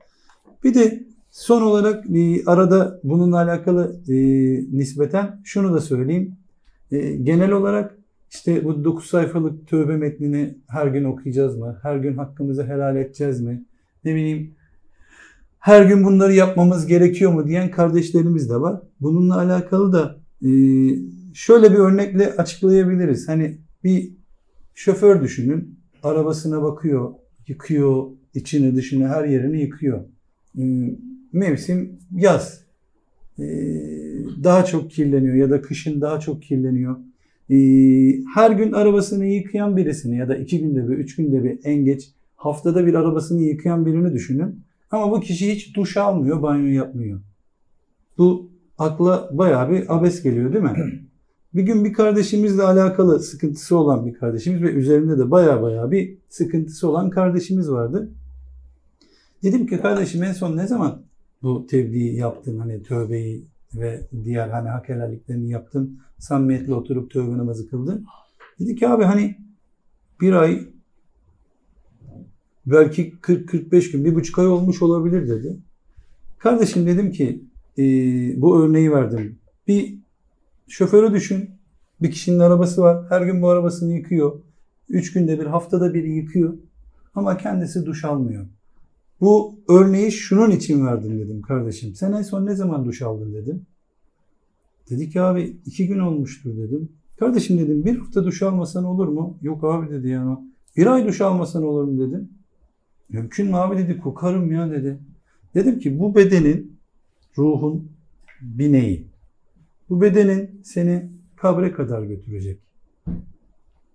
Bir de son olarak e, arada bununla alakalı e, nispeten şunu da söyleyeyim. E, genel olarak işte bu 9 sayfalık tövbe metnini her gün okuyacağız mı? Her gün hakkımızı helal edeceğiz mi? Ne bileyim her gün bunları yapmamız gerekiyor mu diyen kardeşlerimiz de var. Bununla alakalı da e, şöyle bir örnekle açıklayabiliriz. Hani bir şoför düşünün. Arabasına bakıyor, yıkıyor, içini dışını her yerini yıkıyor. E, mevsim yaz. E, daha çok kirleniyor ya da kışın daha çok kirleniyor. Her gün arabasını yıkayan birisini ya da iki günde bir, üç günde bir en geç haftada bir arabasını yıkayan birini düşünün. Ama bu kişi hiç duş almıyor, banyo yapmıyor. Bu akla bayağı bir abes geliyor değil mi? Bir gün bir kardeşimizle alakalı sıkıntısı olan bir kardeşimiz ve üzerinde de bayağı bayağı bir sıkıntısı olan kardeşimiz vardı. Dedim ki kardeşim en son ne zaman bu tebliği yaptın hani tövbeyi ve diğer hani hak helalliklerini yaptın samimiyetle oturup tövbe namazı kıldın. Dedi ki abi hani bir ay belki 40-45 gün, bir buçuk ay olmuş olabilir dedi. Kardeşim dedim ki e, bu örneği verdim. Bir şoförü düşün. Bir kişinin arabası var. Her gün bu arabasını yıkıyor. Üç günde bir, haftada bir yıkıyor. Ama kendisi duş almıyor. Bu örneği şunun için verdim dedim kardeşim. Sen en son ne zaman duş aldın dedim. Dedi ki abi iki gün olmuştur dedim. Kardeşim dedim bir hafta duş almasan olur mu? Yok abi dedi yani. Bir ay duş almasan olur mu dedim. Mümkün mü abi dedi kokarım ya dedi. Dedim ki bu bedenin ruhun bineği. Bu bedenin seni kabre kadar götürecek.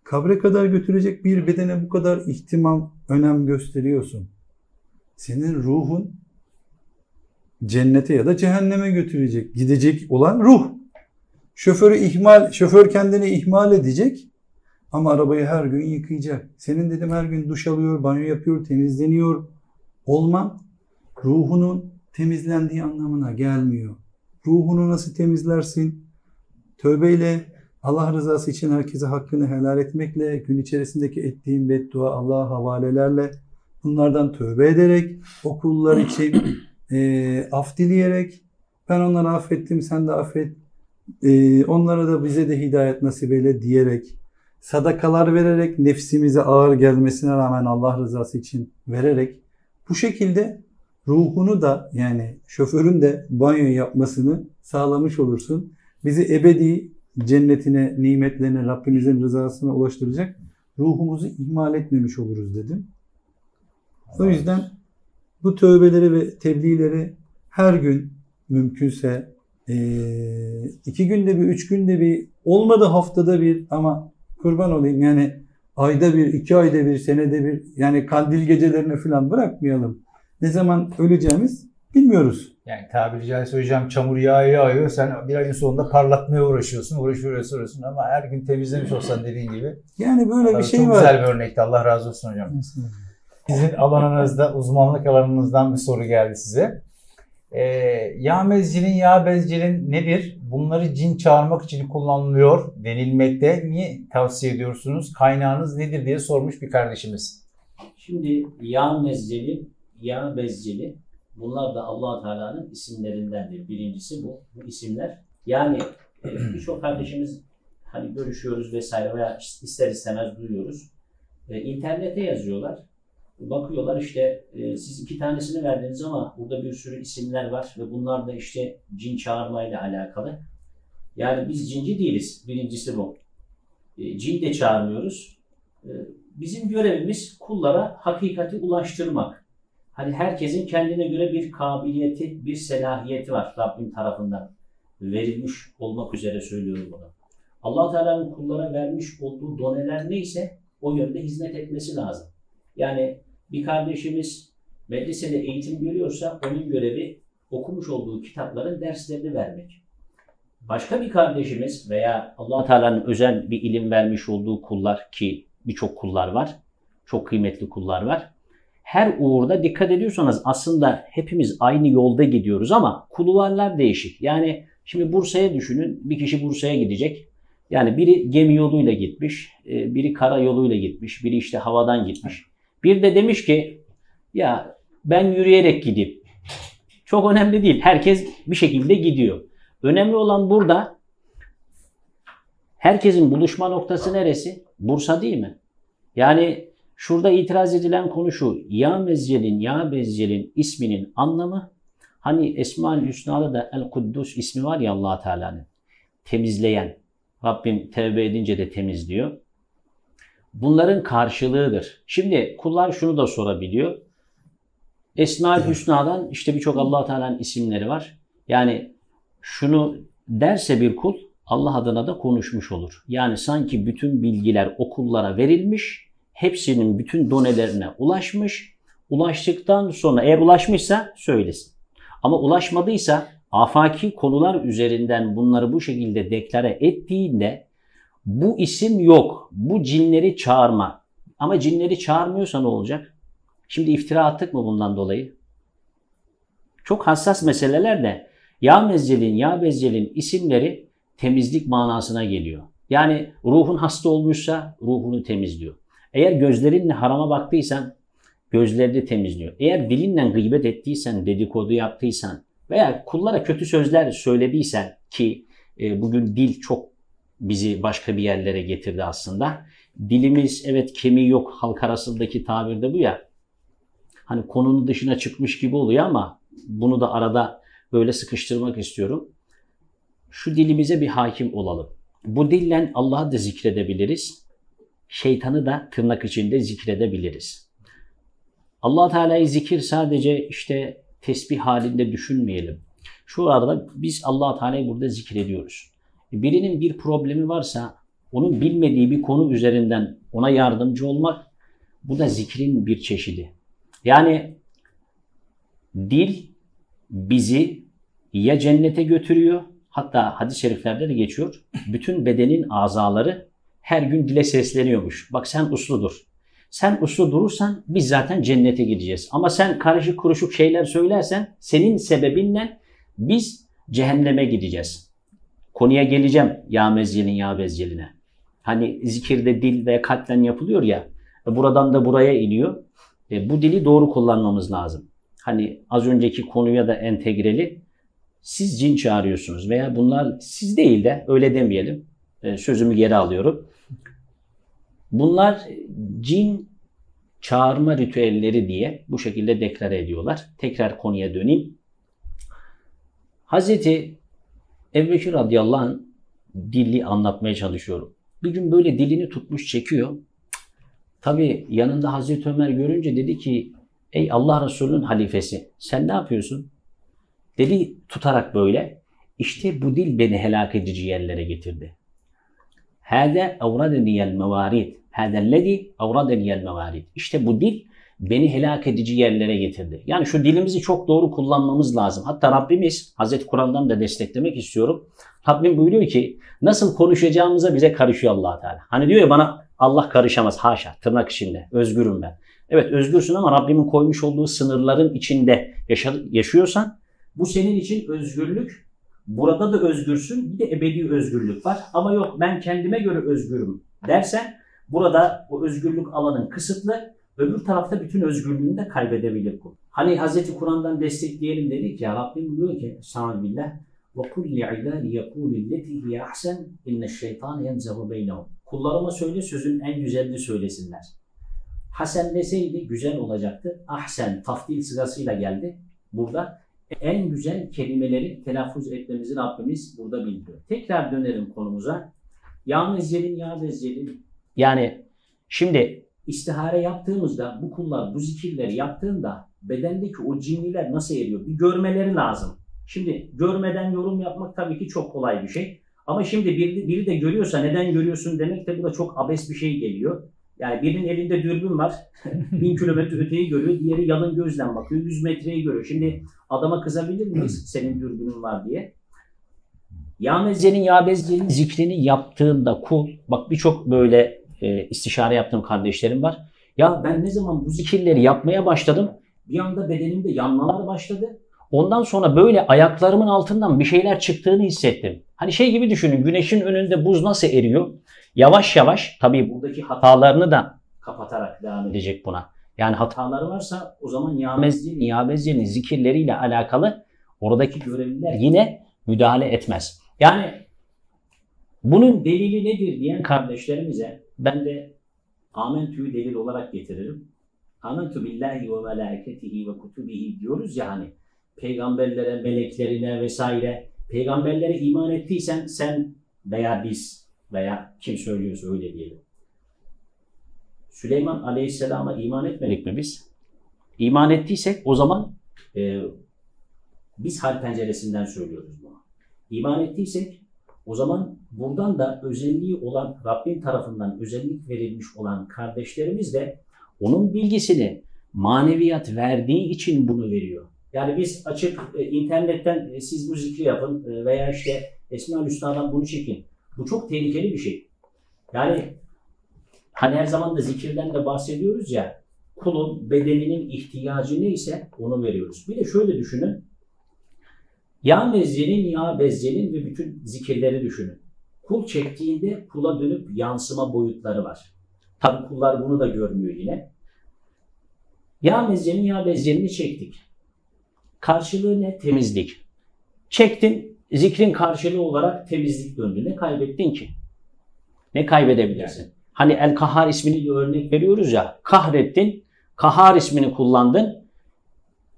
Kabre kadar götürecek bir bedene bu kadar ihtimam, önem gösteriyorsun. Senin ruhun cennete ya da cehenneme götürecek. Gidecek olan ruh. Şoförü ihmal, şoför kendini ihmal edecek. Ama arabayı her gün yıkayacak. Senin dedim her gün duş alıyor, banyo yapıyor, temizleniyor. Olman ruhunun temizlendiği anlamına gelmiyor. Ruhunu nasıl temizlersin? Tövbeyle, Allah rızası için herkese hakkını helal etmekle, gün içerisindeki ettiğin beddua Allah'a havalelerle, bunlardan tövbe ederek, o kullar için e, af dileyerek, ben onları affettim, sen de affet, e, onlara da bize de hidayet nasip eyle diyerek, sadakalar vererek nefsimize ağır gelmesine rağmen Allah rızası için vererek bu şekilde ruhunu da yani şoförün de banyo yapmasını sağlamış olursun. Bizi ebedi cennetine, nimetlerine, Rabbimizin rızasına ulaştıracak ruhumuzu ihmal etmemiş oluruz dedim. O yüzden bu tövbeleri ve tebliğleri her gün mümkünse iki günde bir, üç günde bir, olmadı haftada bir ama kurban olayım yani ayda bir, iki ayda bir, senede bir yani kandil gecelerine falan bırakmayalım. Ne zaman öleceğimiz bilmiyoruz. Yani tabiri caizse hocam çamur yağı yağıyor. Sen bir ayın sonunda parlatmaya uğraşıyorsun. Uğraşıyorsun, uğraşıyorsun ama her gün temizlemiş olsan dediğin gibi. Yani böyle bir şey çok var. güzel bir örnekti. Allah razı olsun hocam. Sizin alanınızda, uzmanlık alanınızdan bir soru geldi size. Ee, yağ mezcilin, yağ bezcilin nedir? Bunları cin çağırmak için kullanılıyor denilmekte. Niye tavsiye ediyorsunuz? Kaynağınız nedir diye sormuş bir kardeşimiz. Şimdi yağ mezceli, yağ bezceli bunlar da allah Teala'nın isimlerindendir. Birincisi bu. Bu isimler. Yani e, birçok kardeşimiz hani görüşüyoruz vesaire veya ister istemez duyuyoruz. E, internete yazıyorlar. Bakıyorlar işte e, siz iki tanesini verdiniz ama burada bir sürü isimler var ve bunlar da işte cin çağırmayla alakalı. Yani biz cinci değiliz. Birincisi bu. e, cin de çağırmıyoruz. E, bizim görevimiz kullara hakikati ulaştırmak. Hani herkesin kendine göre bir kabiliyeti, bir selahiyeti var Rabbim tarafından verilmiş olmak üzere söylüyorum bunu. allah Teala'nın kullara vermiş olduğu doneler neyse o yönde hizmet etmesi lazım. Yani bir kardeşimiz medresede eğitim görüyorsa onun görevi okumuş olduğu kitapların derslerini vermek. Başka bir kardeşimiz veya allah Teala'nın özel bir ilim vermiş olduğu kullar ki birçok kullar var, çok kıymetli kullar var. Her uğurda dikkat ediyorsanız aslında hepimiz aynı yolda gidiyoruz ama kulvarlar değişik. Yani şimdi Bursa'ya düşünün, bir kişi Bursa'ya gidecek. Yani biri gemi yoluyla gitmiş, e, biri kara yoluyla gitmiş, biri işte havadan gitmiş. Bir de demiş ki ya ben yürüyerek gideyim. Çok önemli değil. Herkes bir şekilde gidiyor. Önemli olan burada herkesin buluşma noktası neresi? Bursa değil mi? Yani şurada itiraz edilen konu şu. Ya Mezcel'in, Ya Bezcel'in isminin anlamı hani Esma-ül Hüsna'da da El Kuddus ismi var ya allah Teala'nın. Temizleyen. Rabbim tevbe edince de temizliyor. Bunların karşılığıdır. Şimdi kullar şunu da sorabiliyor. Esma-ül Hüsna'dan işte birçok allah Teala'nın isimleri var. Yani şunu derse bir kul Allah adına da konuşmuş olur. Yani sanki bütün bilgiler okullara verilmiş, hepsinin bütün donelerine ulaşmış. Ulaştıktan sonra eğer ulaşmışsa söylesin. Ama ulaşmadıysa afaki konular üzerinden bunları bu şekilde deklare ettiğinde bu isim yok. Bu cinleri çağırma. Ama cinleri çağırmıyorsa ne olacak? Şimdi iftira attık mı bundan dolayı? Çok hassas meseleler de ya mezcelin, ya bezcelin isimleri temizlik manasına geliyor. Yani ruhun hasta olmuşsa ruhunu temizliyor. Eğer gözlerinle harama baktıysan gözlerini temizliyor. Eğer dilinle gıybet ettiysen, dedikodu yaptıysan veya kullara kötü sözler söylediysen ki e, bugün dil çok bizi başka bir yerlere getirdi aslında. Dilimiz evet kemiği yok halk arasındaki tabirde bu ya. Hani konunun dışına çıkmış gibi oluyor ama bunu da arada böyle sıkıştırmak istiyorum. Şu dilimize bir hakim olalım. Bu dille Allah'ı da zikredebiliriz. Şeytanı da tırnak içinde zikredebiliriz. allah Teala'yı zikir sadece işte tesbih halinde düşünmeyelim. Şu arada biz allah Teala'yı burada zikrediyoruz. Birinin bir problemi varsa onun bilmediği bir konu üzerinden ona yardımcı olmak bu da zikrin bir çeşidi. Yani dil bizi ya cennete götürüyor hatta hadis-i şeriflerde de geçiyor. Bütün bedenin azaları her gün dile sesleniyormuş. Bak sen uslu dur. Sen uslu durursan biz zaten cennete gideceğiz. Ama sen karışık kuruşuk şeyler söylersen senin sebebinle biz cehenneme gideceğiz. Konuya geleceğim ya mezcelin ya bezceline. Hani zikirde dil ve kalpten yapılıyor ya. Buradan da buraya iniyor. E, bu dili doğru kullanmamız lazım. Hani az önceki konuya da entegreli. Siz cin çağırıyorsunuz veya bunlar siz değil de öyle demeyelim. E, sözümü geri alıyorum. Bunlar cin çağırma ritüelleri diye bu şekilde deklare ediyorlar. Tekrar konuya döneyim. Hazreti Ebubekir radıyallahu anh dili anlatmaya çalışıyorum. Bir gün böyle dilini tutmuş çekiyor. Tabi yanında Hazreti Ömer görünce dedi ki ey Allah Resulü'nün halifesi sen ne yapıyorsun? Dedi tutarak böyle işte bu dil beni helak edici yerlere getirdi. Hâde evradeniyel mevarid. Hâdellezi evradeniyel mevarid. İşte bu dil beni helak edici yerlere getirdi. Yani şu dilimizi çok doğru kullanmamız lazım. Hatta Rabbimiz, Hazreti Kur'an'dan da desteklemek istiyorum. Rabbim buyuruyor ki nasıl konuşacağımıza bize karışıyor allah Teala. Hani diyor ya bana Allah karışamaz haşa tırnak içinde özgürüm ben. Evet özgürsün ama Rabbimin koymuş olduğu sınırların içinde yaşıyorsan bu senin için özgürlük. Burada da özgürsün bir de ebedi özgürlük var. Ama yok ben kendime göre özgürüm dersen burada o özgürlük alanın kısıtlı Öbür tarafta bütün özgürlüğünü de kaybedebilir bu. Hani Hz. Kur'an'dan destekleyelim dedik ya Rabbim diyor ki Estağfirullah ve kulli ibadi yekulu illeti hiye ahsen inne şeytan yenzehu beynehum. Kullarıma söyle sözün en güzelini söylesinler. Hasen deseydi güzel olacaktı. Ahsen taftil sırasıyla geldi. Burada en güzel kelimeleri telaffuz etmemizi Rabbimiz burada bildiriyor. Tekrar dönelim konumuza. Ya mezzelin ya bezzelin. Yani şimdi istihare yaptığımızda bu kullar bu zikirleri yaptığında bedendeki o cinniler nasıl eriyor? Bir görmeleri lazım. Şimdi görmeden yorum yapmak tabii ki çok kolay bir şey. Ama şimdi biri, biri de görüyorsa neden görüyorsun demek de bu da çok abes bir şey geliyor. Yani birinin elinde dürbün var. bin kilometre öteyi görüyor. Diğeri yalın gözden bakıyor. 100 metreyi görüyor. Şimdi adama kızabilir miyiz senin dürbünün var diye? Ya mezzenin ya bezzenin zikrini yaptığında kul, bak birçok böyle e, istişare yaptığım kardeşlerim var. Ya ben ne zaman bu zikirleri yapmaya başladım bir anda bedenimde yanmalar başladı. Ondan sonra böyle ayaklarımın altından bir şeyler çıktığını hissettim. Hani şey gibi düşünün güneşin önünde buz nasıl eriyor? Yavaş yavaş tabii buradaki hatalarını da kapatarak devam edecek buna. Yani hataları varsa o zaman Yamezci, Niyabezci'nin zikirleriyle alakalı oradaki görevliler yine müdahale etmez. Yani bunun delili nedir diyen kardeşlerimize ben de Amentü'yü delil olarak getiririm. Amentu billahi ve melaketihi ve kutubihi diyoruz ya hani peygamberlere, meleklerine vesaire peygamberlere iman ettiysen sen veya biz veya kim söylüyorsa öyle diyelim. Süleyman Aleyhisselam'a iman etmedik mi biz? İman ettiysek o zaman e, biz hal penceresinden söylüyoruz bunu. İman ettiysek o zaman buradan da özelliği olan Rabbin tarafından özellik verilmiş olan kardeşlerimiz de onun bilgisini maneviyat verdiği için bunu veriyor. Yani biz açıp e, internetten e, siz bu zikri yapın e, veya işte Esma Üstad'dan bunu çekin. Bu çok tehlikeli bir şey. Yani hani her zaman da zikirden de bahsediyoruz ya kulun bedeninin ihtiyacı neyse onu veriyoruz. Bir de şöyle düşünün. Ya mezzenin ya bezzenin ve bütün zikirleri düşünün. Kul çektiğinde kula dönüp yansıma boyutları var. Tabi kullar bunu da görmüyor yine. Ya mezzenin ya bezzenini çektik. Karşılığı ne? Temizlik. Çektin, zikrin karşılığı olarak temizlik döndü. Ne kaybettin ki? Ne kaybedebilirsin? Hani El Kahar ismini bir örnek veriyoruz ya. Kahrettin, Kahar ismini kullandın.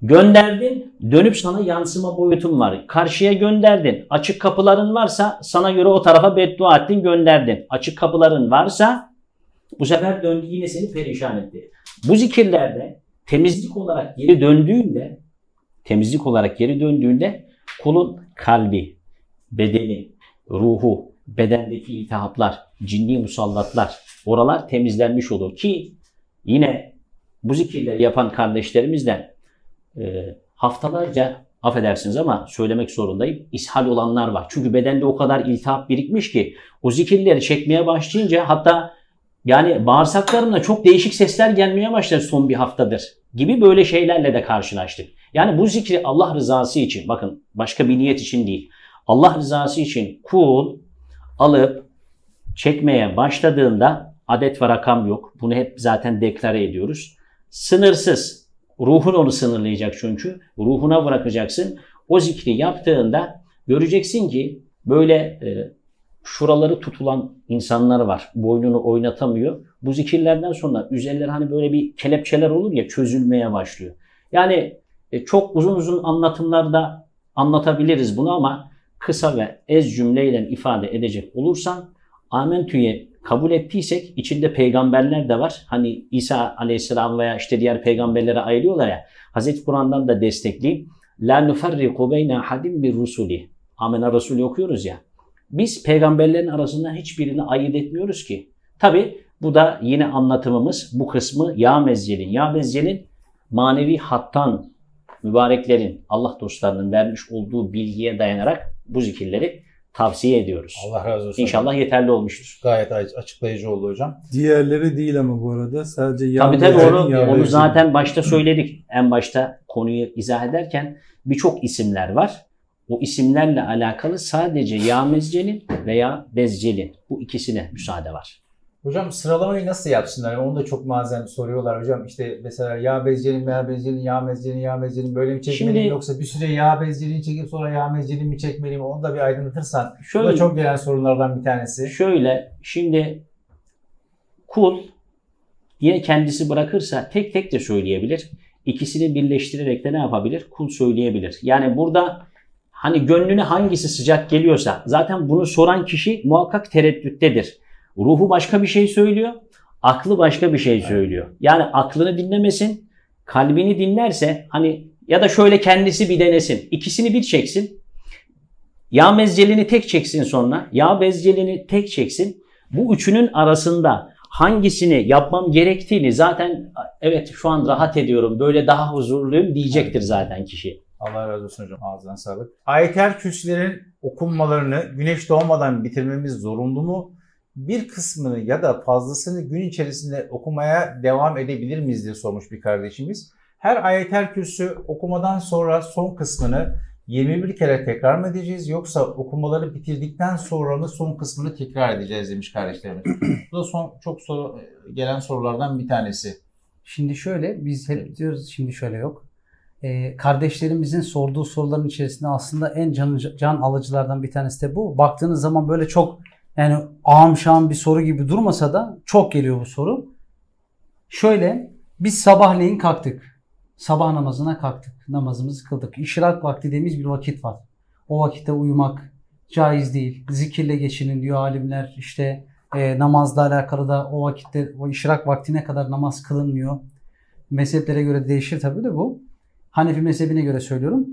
Gönderdin, dönüp sana yansıma boyutun var. Karşıya gönderdin. Açık kapıların varsa sana göre o tarafa beddua ettin, gönderdin. Açık kapıların varsa bu sefer döndü yine seni perişan etti. Bu zikirlerde temizlik olarak geri döndüğünde temizlik olarak geri döndüğünde kulun kalbi, bedeni, ruhu, bedendeki iltihaplar, cinni musallatlar, oralar temizlenmiş olur ki yine bu zikirleri yapan kardeşlerimizden e, haftalarca affedersiniz ama söylemek zorundayım. ishal olanlar var. Çünkü bedende o kadar iltihap birikmiş ki o zikirleri çekmeye başlayınca hatta yani bağırsaklarımda çok değişik sesler gelmeye başladı son bir haftadır gibi böyle şeylerle de karşılaştık. Yani bu zikri Allah rızası için bakın başka bir niyet için değil. Allah rızası için kul alıp çekmeye başladığında adet ve rakam yok. Bunu hep zaten deklare ediyoruz. Sınırsız. Ruhun onu sınırlayacak çünkü. Ruhuna bırakacaksın. O zikri yaptığında göreceksin ki böyle e, şuraları tutulan insanlar var. Boynunu oynatamıyor. Bu zikirlerden sonra üzerleri hani böyle bir kelepçeler olur ya çözülmeye başlıyor. Yani e, çok uzun uzun anlatımlarda anlatabiliriz bunu ama kısa ve ez cümleyle ifade edecek olursan Amentü'ye kabul ettiysek içinde peygamberler de var. Hani İsa aleyhisselam veya işte diğer peygamberlere ayırıyorlar ya. Hazreti Kur'an'dan da destekleyeyim. La nufarriku beyne hadim bir rusuli. Amenna Resulü okuyoruz ya. Biz peygamberlerin arasında hiçbirini ayırt etmiyoruz ki. Tabi bu da yine anlatımımız bu kısmı ya mezcelin. Ya mezcelin manevi hattan mübareklerin, Allah dostlarının vermiş olduğu bilgiye dayanarak bu zikirleri tavsiye ediyoruz. Allah razı olsun. İnşallah yeterli olmuştur. Gayet açıklayıcı oldu hocam. Diğerleri değil ama bu arada sadece yağ Tabii tabii onu, yağ onu zaten başta söyledik. En başta konuyu izah ederken birçok isimler var. O isimlerle alakalı sadece ya mezcelin veya bezcelin bu ikisine müsaade var. Hocam sıralamayı nasıl yapsınlar? Onu da çok bazen soruyorlar hocam. İşte mesela yağ bezcelin, yağ bezcelin, yağ mezcelin, yağ mezcelin böyle mi çekmeliyim Şimdi- yoksa bir süre yağ bezcelin çekip sonra yağ mezcelin mi çekmeliyim? Onu da bir aydınlatırsan. Bu Şöyle, da çok gelen sorunlardan bir tanesi. şöyle şimdi kul yine kendisi bırakırsa tek tek de söyleyebilir. İkisini birleştirerek de ne yapabilir? Kul söyleyebilir. Yani burada Hani gönlüne hangisi sıcak geliyorsa zaten bunu soran kişi muhakkak tereddüttedir. Ruhu başka bir şey söylüyor, aklı başka bir şey söylüyor. Yani aklını dinlemesin, kalbini dinlerse hani ya da şöyle kendisi bir denesin. İkisini bir çeksin. Yağ mezcelini tek çeksin sonra. Yağ bezcelini tek çeksin. Bu üçünün arasında hangisini yapmam gerektiğini zaten evet şu an rahat ediyorum, böyle daha huzurluyum diyecektir zaten kişi. Allah razı olsun hocam. Ağzına sağlık. Ayetel kürsülerin okunmalarını güneş doğmadan bitirmemiz zorunlu mu? Bir kısmını ya da fazlasını gün içerisinde okumaya devam edebilir miyiz diye sormuş bir kardeşimiz. Her ayetel kürsü okumadan sonra son kısmını 21 kere tekrar mı edeceğiz yoksa okumaları bitirdikten sonra mı son kısmını tekrar edeceğiz demiş kardeşlerimiz. Bu da son çok soru gelen sorulardan bir tanesi. Şimdi şöyle biz hep diyoruz şimdi şöyle yok. Ee, kardeşlerimizin sorduğu soruların içerisinde aslında en can, can alıcılardan bir tanesi de bu. Baktığınız zaman böyle çok yani ağam şam bir soru gibi durmasa da çok geliyor bu soru. Şöyle biz sabahleyin kalktık. Sabah namazına kalktık. Namazımızı kıldık. İşrak vakti dediğimiz bir vakit var. O vakitte uyumak caiz değil. Zikirle geçinin diyor alimler. İşte e, namazla alakalı da o vakitte o işrak vaktine kadar namaz kılınmıyor. Mezheplere göre değişir tabii de bu. Hanefi mezhebine göre söylüyorum.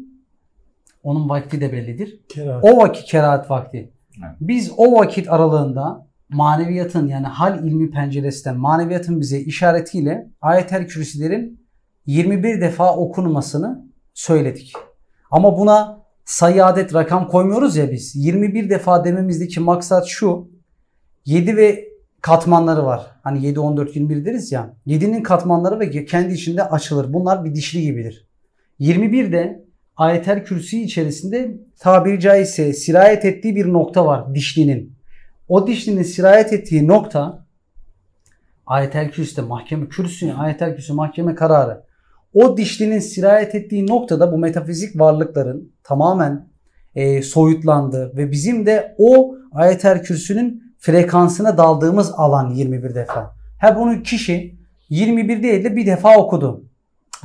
Onun vakti de bellidir. Kerahat. O vakit kerahat vakti. Biz o vakit aralığında maneviyatın yani hal ilmi penceresinden maneviyatın bize işaretiyle ayetel kürsülerin 21 defa okunmasını söyledik. Ama buna sayı adet rakam koymuyoruz ya biz. 21 defa dememizdeki maksat şu. 7 ve katmanları var. Hani 7, 14, 21 deriz ya. 7'nin katmanları ve kendi içinde açılır. Bunlar bir dişli gibidir. 21 de ayetel kürsü içerisinde tabiri caizse sirayet ettiği bir nokta var dişlinin. O dişlinin sirayet ettiği nokta ayetel kürsüde mahkeme kürsü, ayetel kürsü mahkeme kararı. O dişlinin sirayet ettiği noktada bu metafizik varlıkların tamamen e, soyutlandığı ve bizim de o ayetel kürsünün frekansına daldığımız alan 21 defa. Ha bunu kişi 21 değil de bir defa okudu.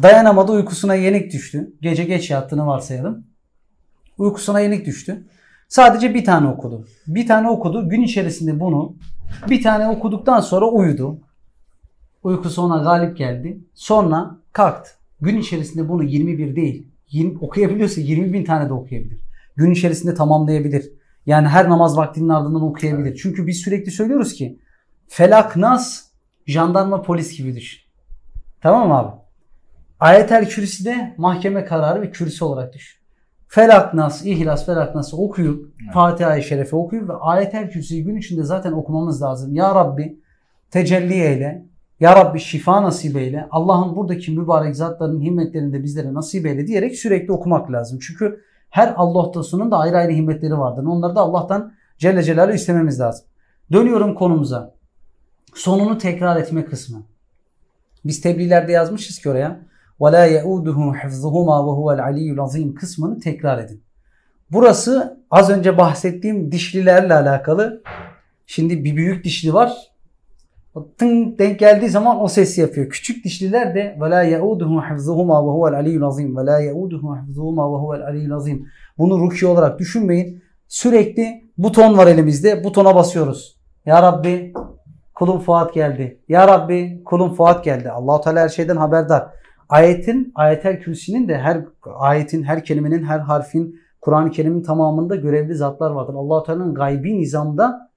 Dayanamadı uykusuna yenik düştü. Gece geç yattığını varsayalım. Uykusuna yenik düştü. Sadece bir tane okudu. Bir tane okudu. Gün içerisinde bunu bir tane okuduktan sonra uyudu. Uykusu ona galip geldi. Sonra kalktı. Gün içerisinde bunu 21 değil. 20, okuyabiliyorsa 20 bin tane de okuyabilir. Gün içerisinde tamamlayabilir. Yani her namaz vaktinin ardından okuyabilir. Çünkü biz sürekli söylüyoruz ki felak nas jandarma polis gibi düşün. Tamam mı abi? Ayetel kürsüde mahkeme kararı ve kürsü olarak düşün. Felak nas, ihlas, felak nas'ı okuyup Evet. Fatiha-i Şerif'i okuyup ve ayetel kürsüyü gün içinde zaten okumamız lazım. Ya Rabbi tecelli eyle. Ya Rabbi şifa nasip eyle. Allah'ın buradaki mübarek zatların himmetlerini de bizlere nasip eyle diyerek sürekli okumak lazım. Çünkü her Allah dostunun da ayrı ayrı himmetleri vardır. Onları da Allah'tan Celle Celaluhu istememiz lazım. Dönüyorum konumuza. Sonunu tekrar etme kısmı. Biz tebliğlerde yazmışız ki oraya وَلَا يَعُودُهُ حِفْظُهُمَا وَهُوَ الْعَلِيُّ الْعَظِيمُ kısmını tekrar edin. Burası az önce bahsettiğim dişlilerle alakalı. Şimdi bir büyük dişli var. O Tın denk geldiği zaman o sesi yapıyor. Küçük dişliler de وَلَا يَعُودُهُ حِفْظُهُمَا وَهُوَ الْعَلِيُّ الْعَظِيمُ وَلَا يَعُودُهُ حِفْظُهُمَا وَهُوَ الْعَلِيُّ الْعَظِيمُ Bunu ruki olarak düşünmeyin. Sürekli buton var elimizde. Butona basıyoruz. Ya Rabbi kulum Fuat geldi. Ya Rabbi kulum Fuat geldi. Allahu Teala her şeyden haberdar. Ayetin, ayetel kürsinin de her ayetin, her kelimenin, her harfin Kur'an-ı Kerim'in tamamında görevli zatlar vardır. Allahu Teala'nın gaybi nizamda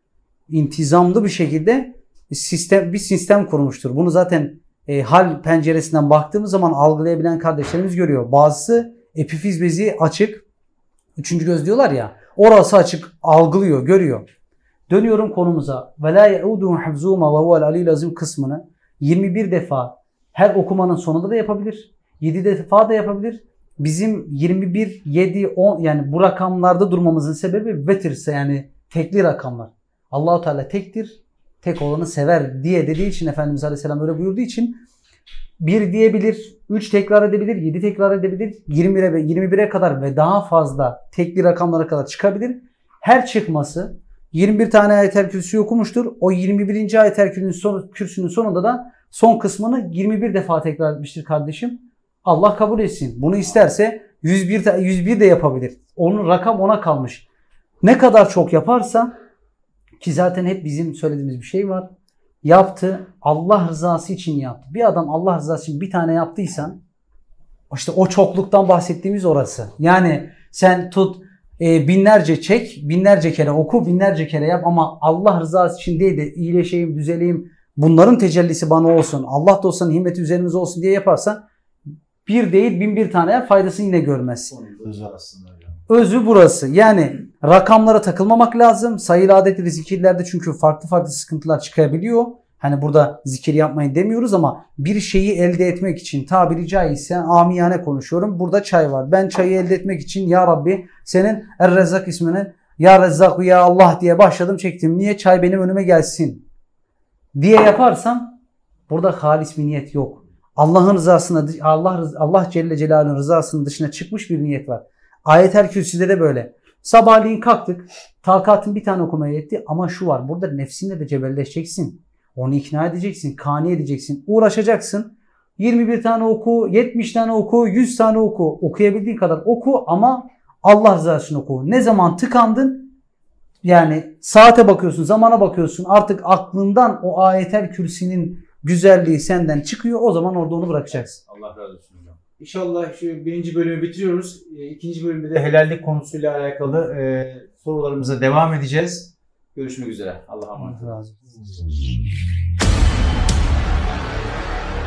intizamlı bir şekilde sistem bir sistem kurmuştur. Bunu zaten e, hal penceresinden baktığımız zaman algılayabilen kardeşlerimiz görüyor. Bazısı epifiz bezi açık. Üçüncü göz diyorlar ya. Orası açık algılıyor, görüyor. Dönüyorum konumuza. Ve la yauduhu hifzuma ve huvel aliyyul azim kısmını 21 defa her okumanın sonunda da yapabilir. 7 defa da yapabilir. Bizim 21, 7, 10 yani bu rakamlarda durmamızın sebebi vetirse yani tekli rakamlar. Allahu Teala tektir. Tek olanı sever diye dediği için Efendimiz Aleyhisselam öyle buyurduğu için 1 diyebilir, 3 tekrar edebilir, 7 tekrar edebilir, 21'e ve 21'e kadar ve daha fazla tekli rakamlara kadar çıkabilir. Her çıkması 21 tane ayetel kürsü okumuştur. O 21. ayetel kürsünün, son, kürsünün sonunda da son kısmını 21 defa tekrar etmiştir kardeşim. Allah kabul etsin. Bunu isterse 101 de, 101 de yapabilir. Onun rakam ona kalmış. Ne kadar çok yaparsa ki zaten hep bizim söylediğimiz bir şey var. Yaptı. Allah rızası için yaptı. Bir adam Allah rızası için bir tane yaptıysan işte o çokluktan bahsettiğimiz orası. Yani sen tut e, binlerce çek, binlerce kere oku, binlerce kere yap ama Allah rızası için değil de iyileşeyim, düzeleyim, bunların tecellisi bana olsun, Allah dostlarının himmeti üzerimize olsun diye yaparsan bir değil bin bir tane faydasını yine görmezsin. Özü aslında hocam. Özü burası. Yani rakamlara takılmamak lazım. Sayılı adetli zikirlerde çünkü farklı farklı sıkıntılar çıkabiliyor. Hani burada zikir yapmayın demiyoruz ama bir şeyi elde etmek için tabiri caizse amiyane konuşuyorum. Burada çay var. Ben çayı elde etmek için ya Rabbi senin Er-Rezzak ismini ya Rezzak ya Allah diye başladım çektim. Niye çay benim önüme gelsin diye yaparsam burada halis bir niyet yok. Allah'ın rızasına Allah Allah Celle Celaluhu'nun rızasının dışına çıkmış bir niyet var. Ayet-el Kürsi'de de böyle. Sabahleyin kalktık. Takatın bir tane okumaya yetti ama şu var. Burada nefsinle de cebelleşeceksin. Onu ikna edeceksin, kani edeceksin, uğraşacaksın. 21 tane oku, 70 tane oku, 100 tane oku. Okuyabildiğin kadar oku ama Allah rızası için oku. Ne zaman tıkandın yani saate bakıyorsun, zamana bakıyorsun. Artık aklından o ayetel kürsinin güzelliği senden çıkıyor. O zaman orada onu bırakacaksın. Allah razı olsun hocam. İnşallah şu birinci bölümü bitiriyoruz. E, İkinci bölümde de helallik konusuyla alakalı e, sorularımıza devam edeceğiz. Görüşmek üzere. Allah'a emanet. Allah razı olsun.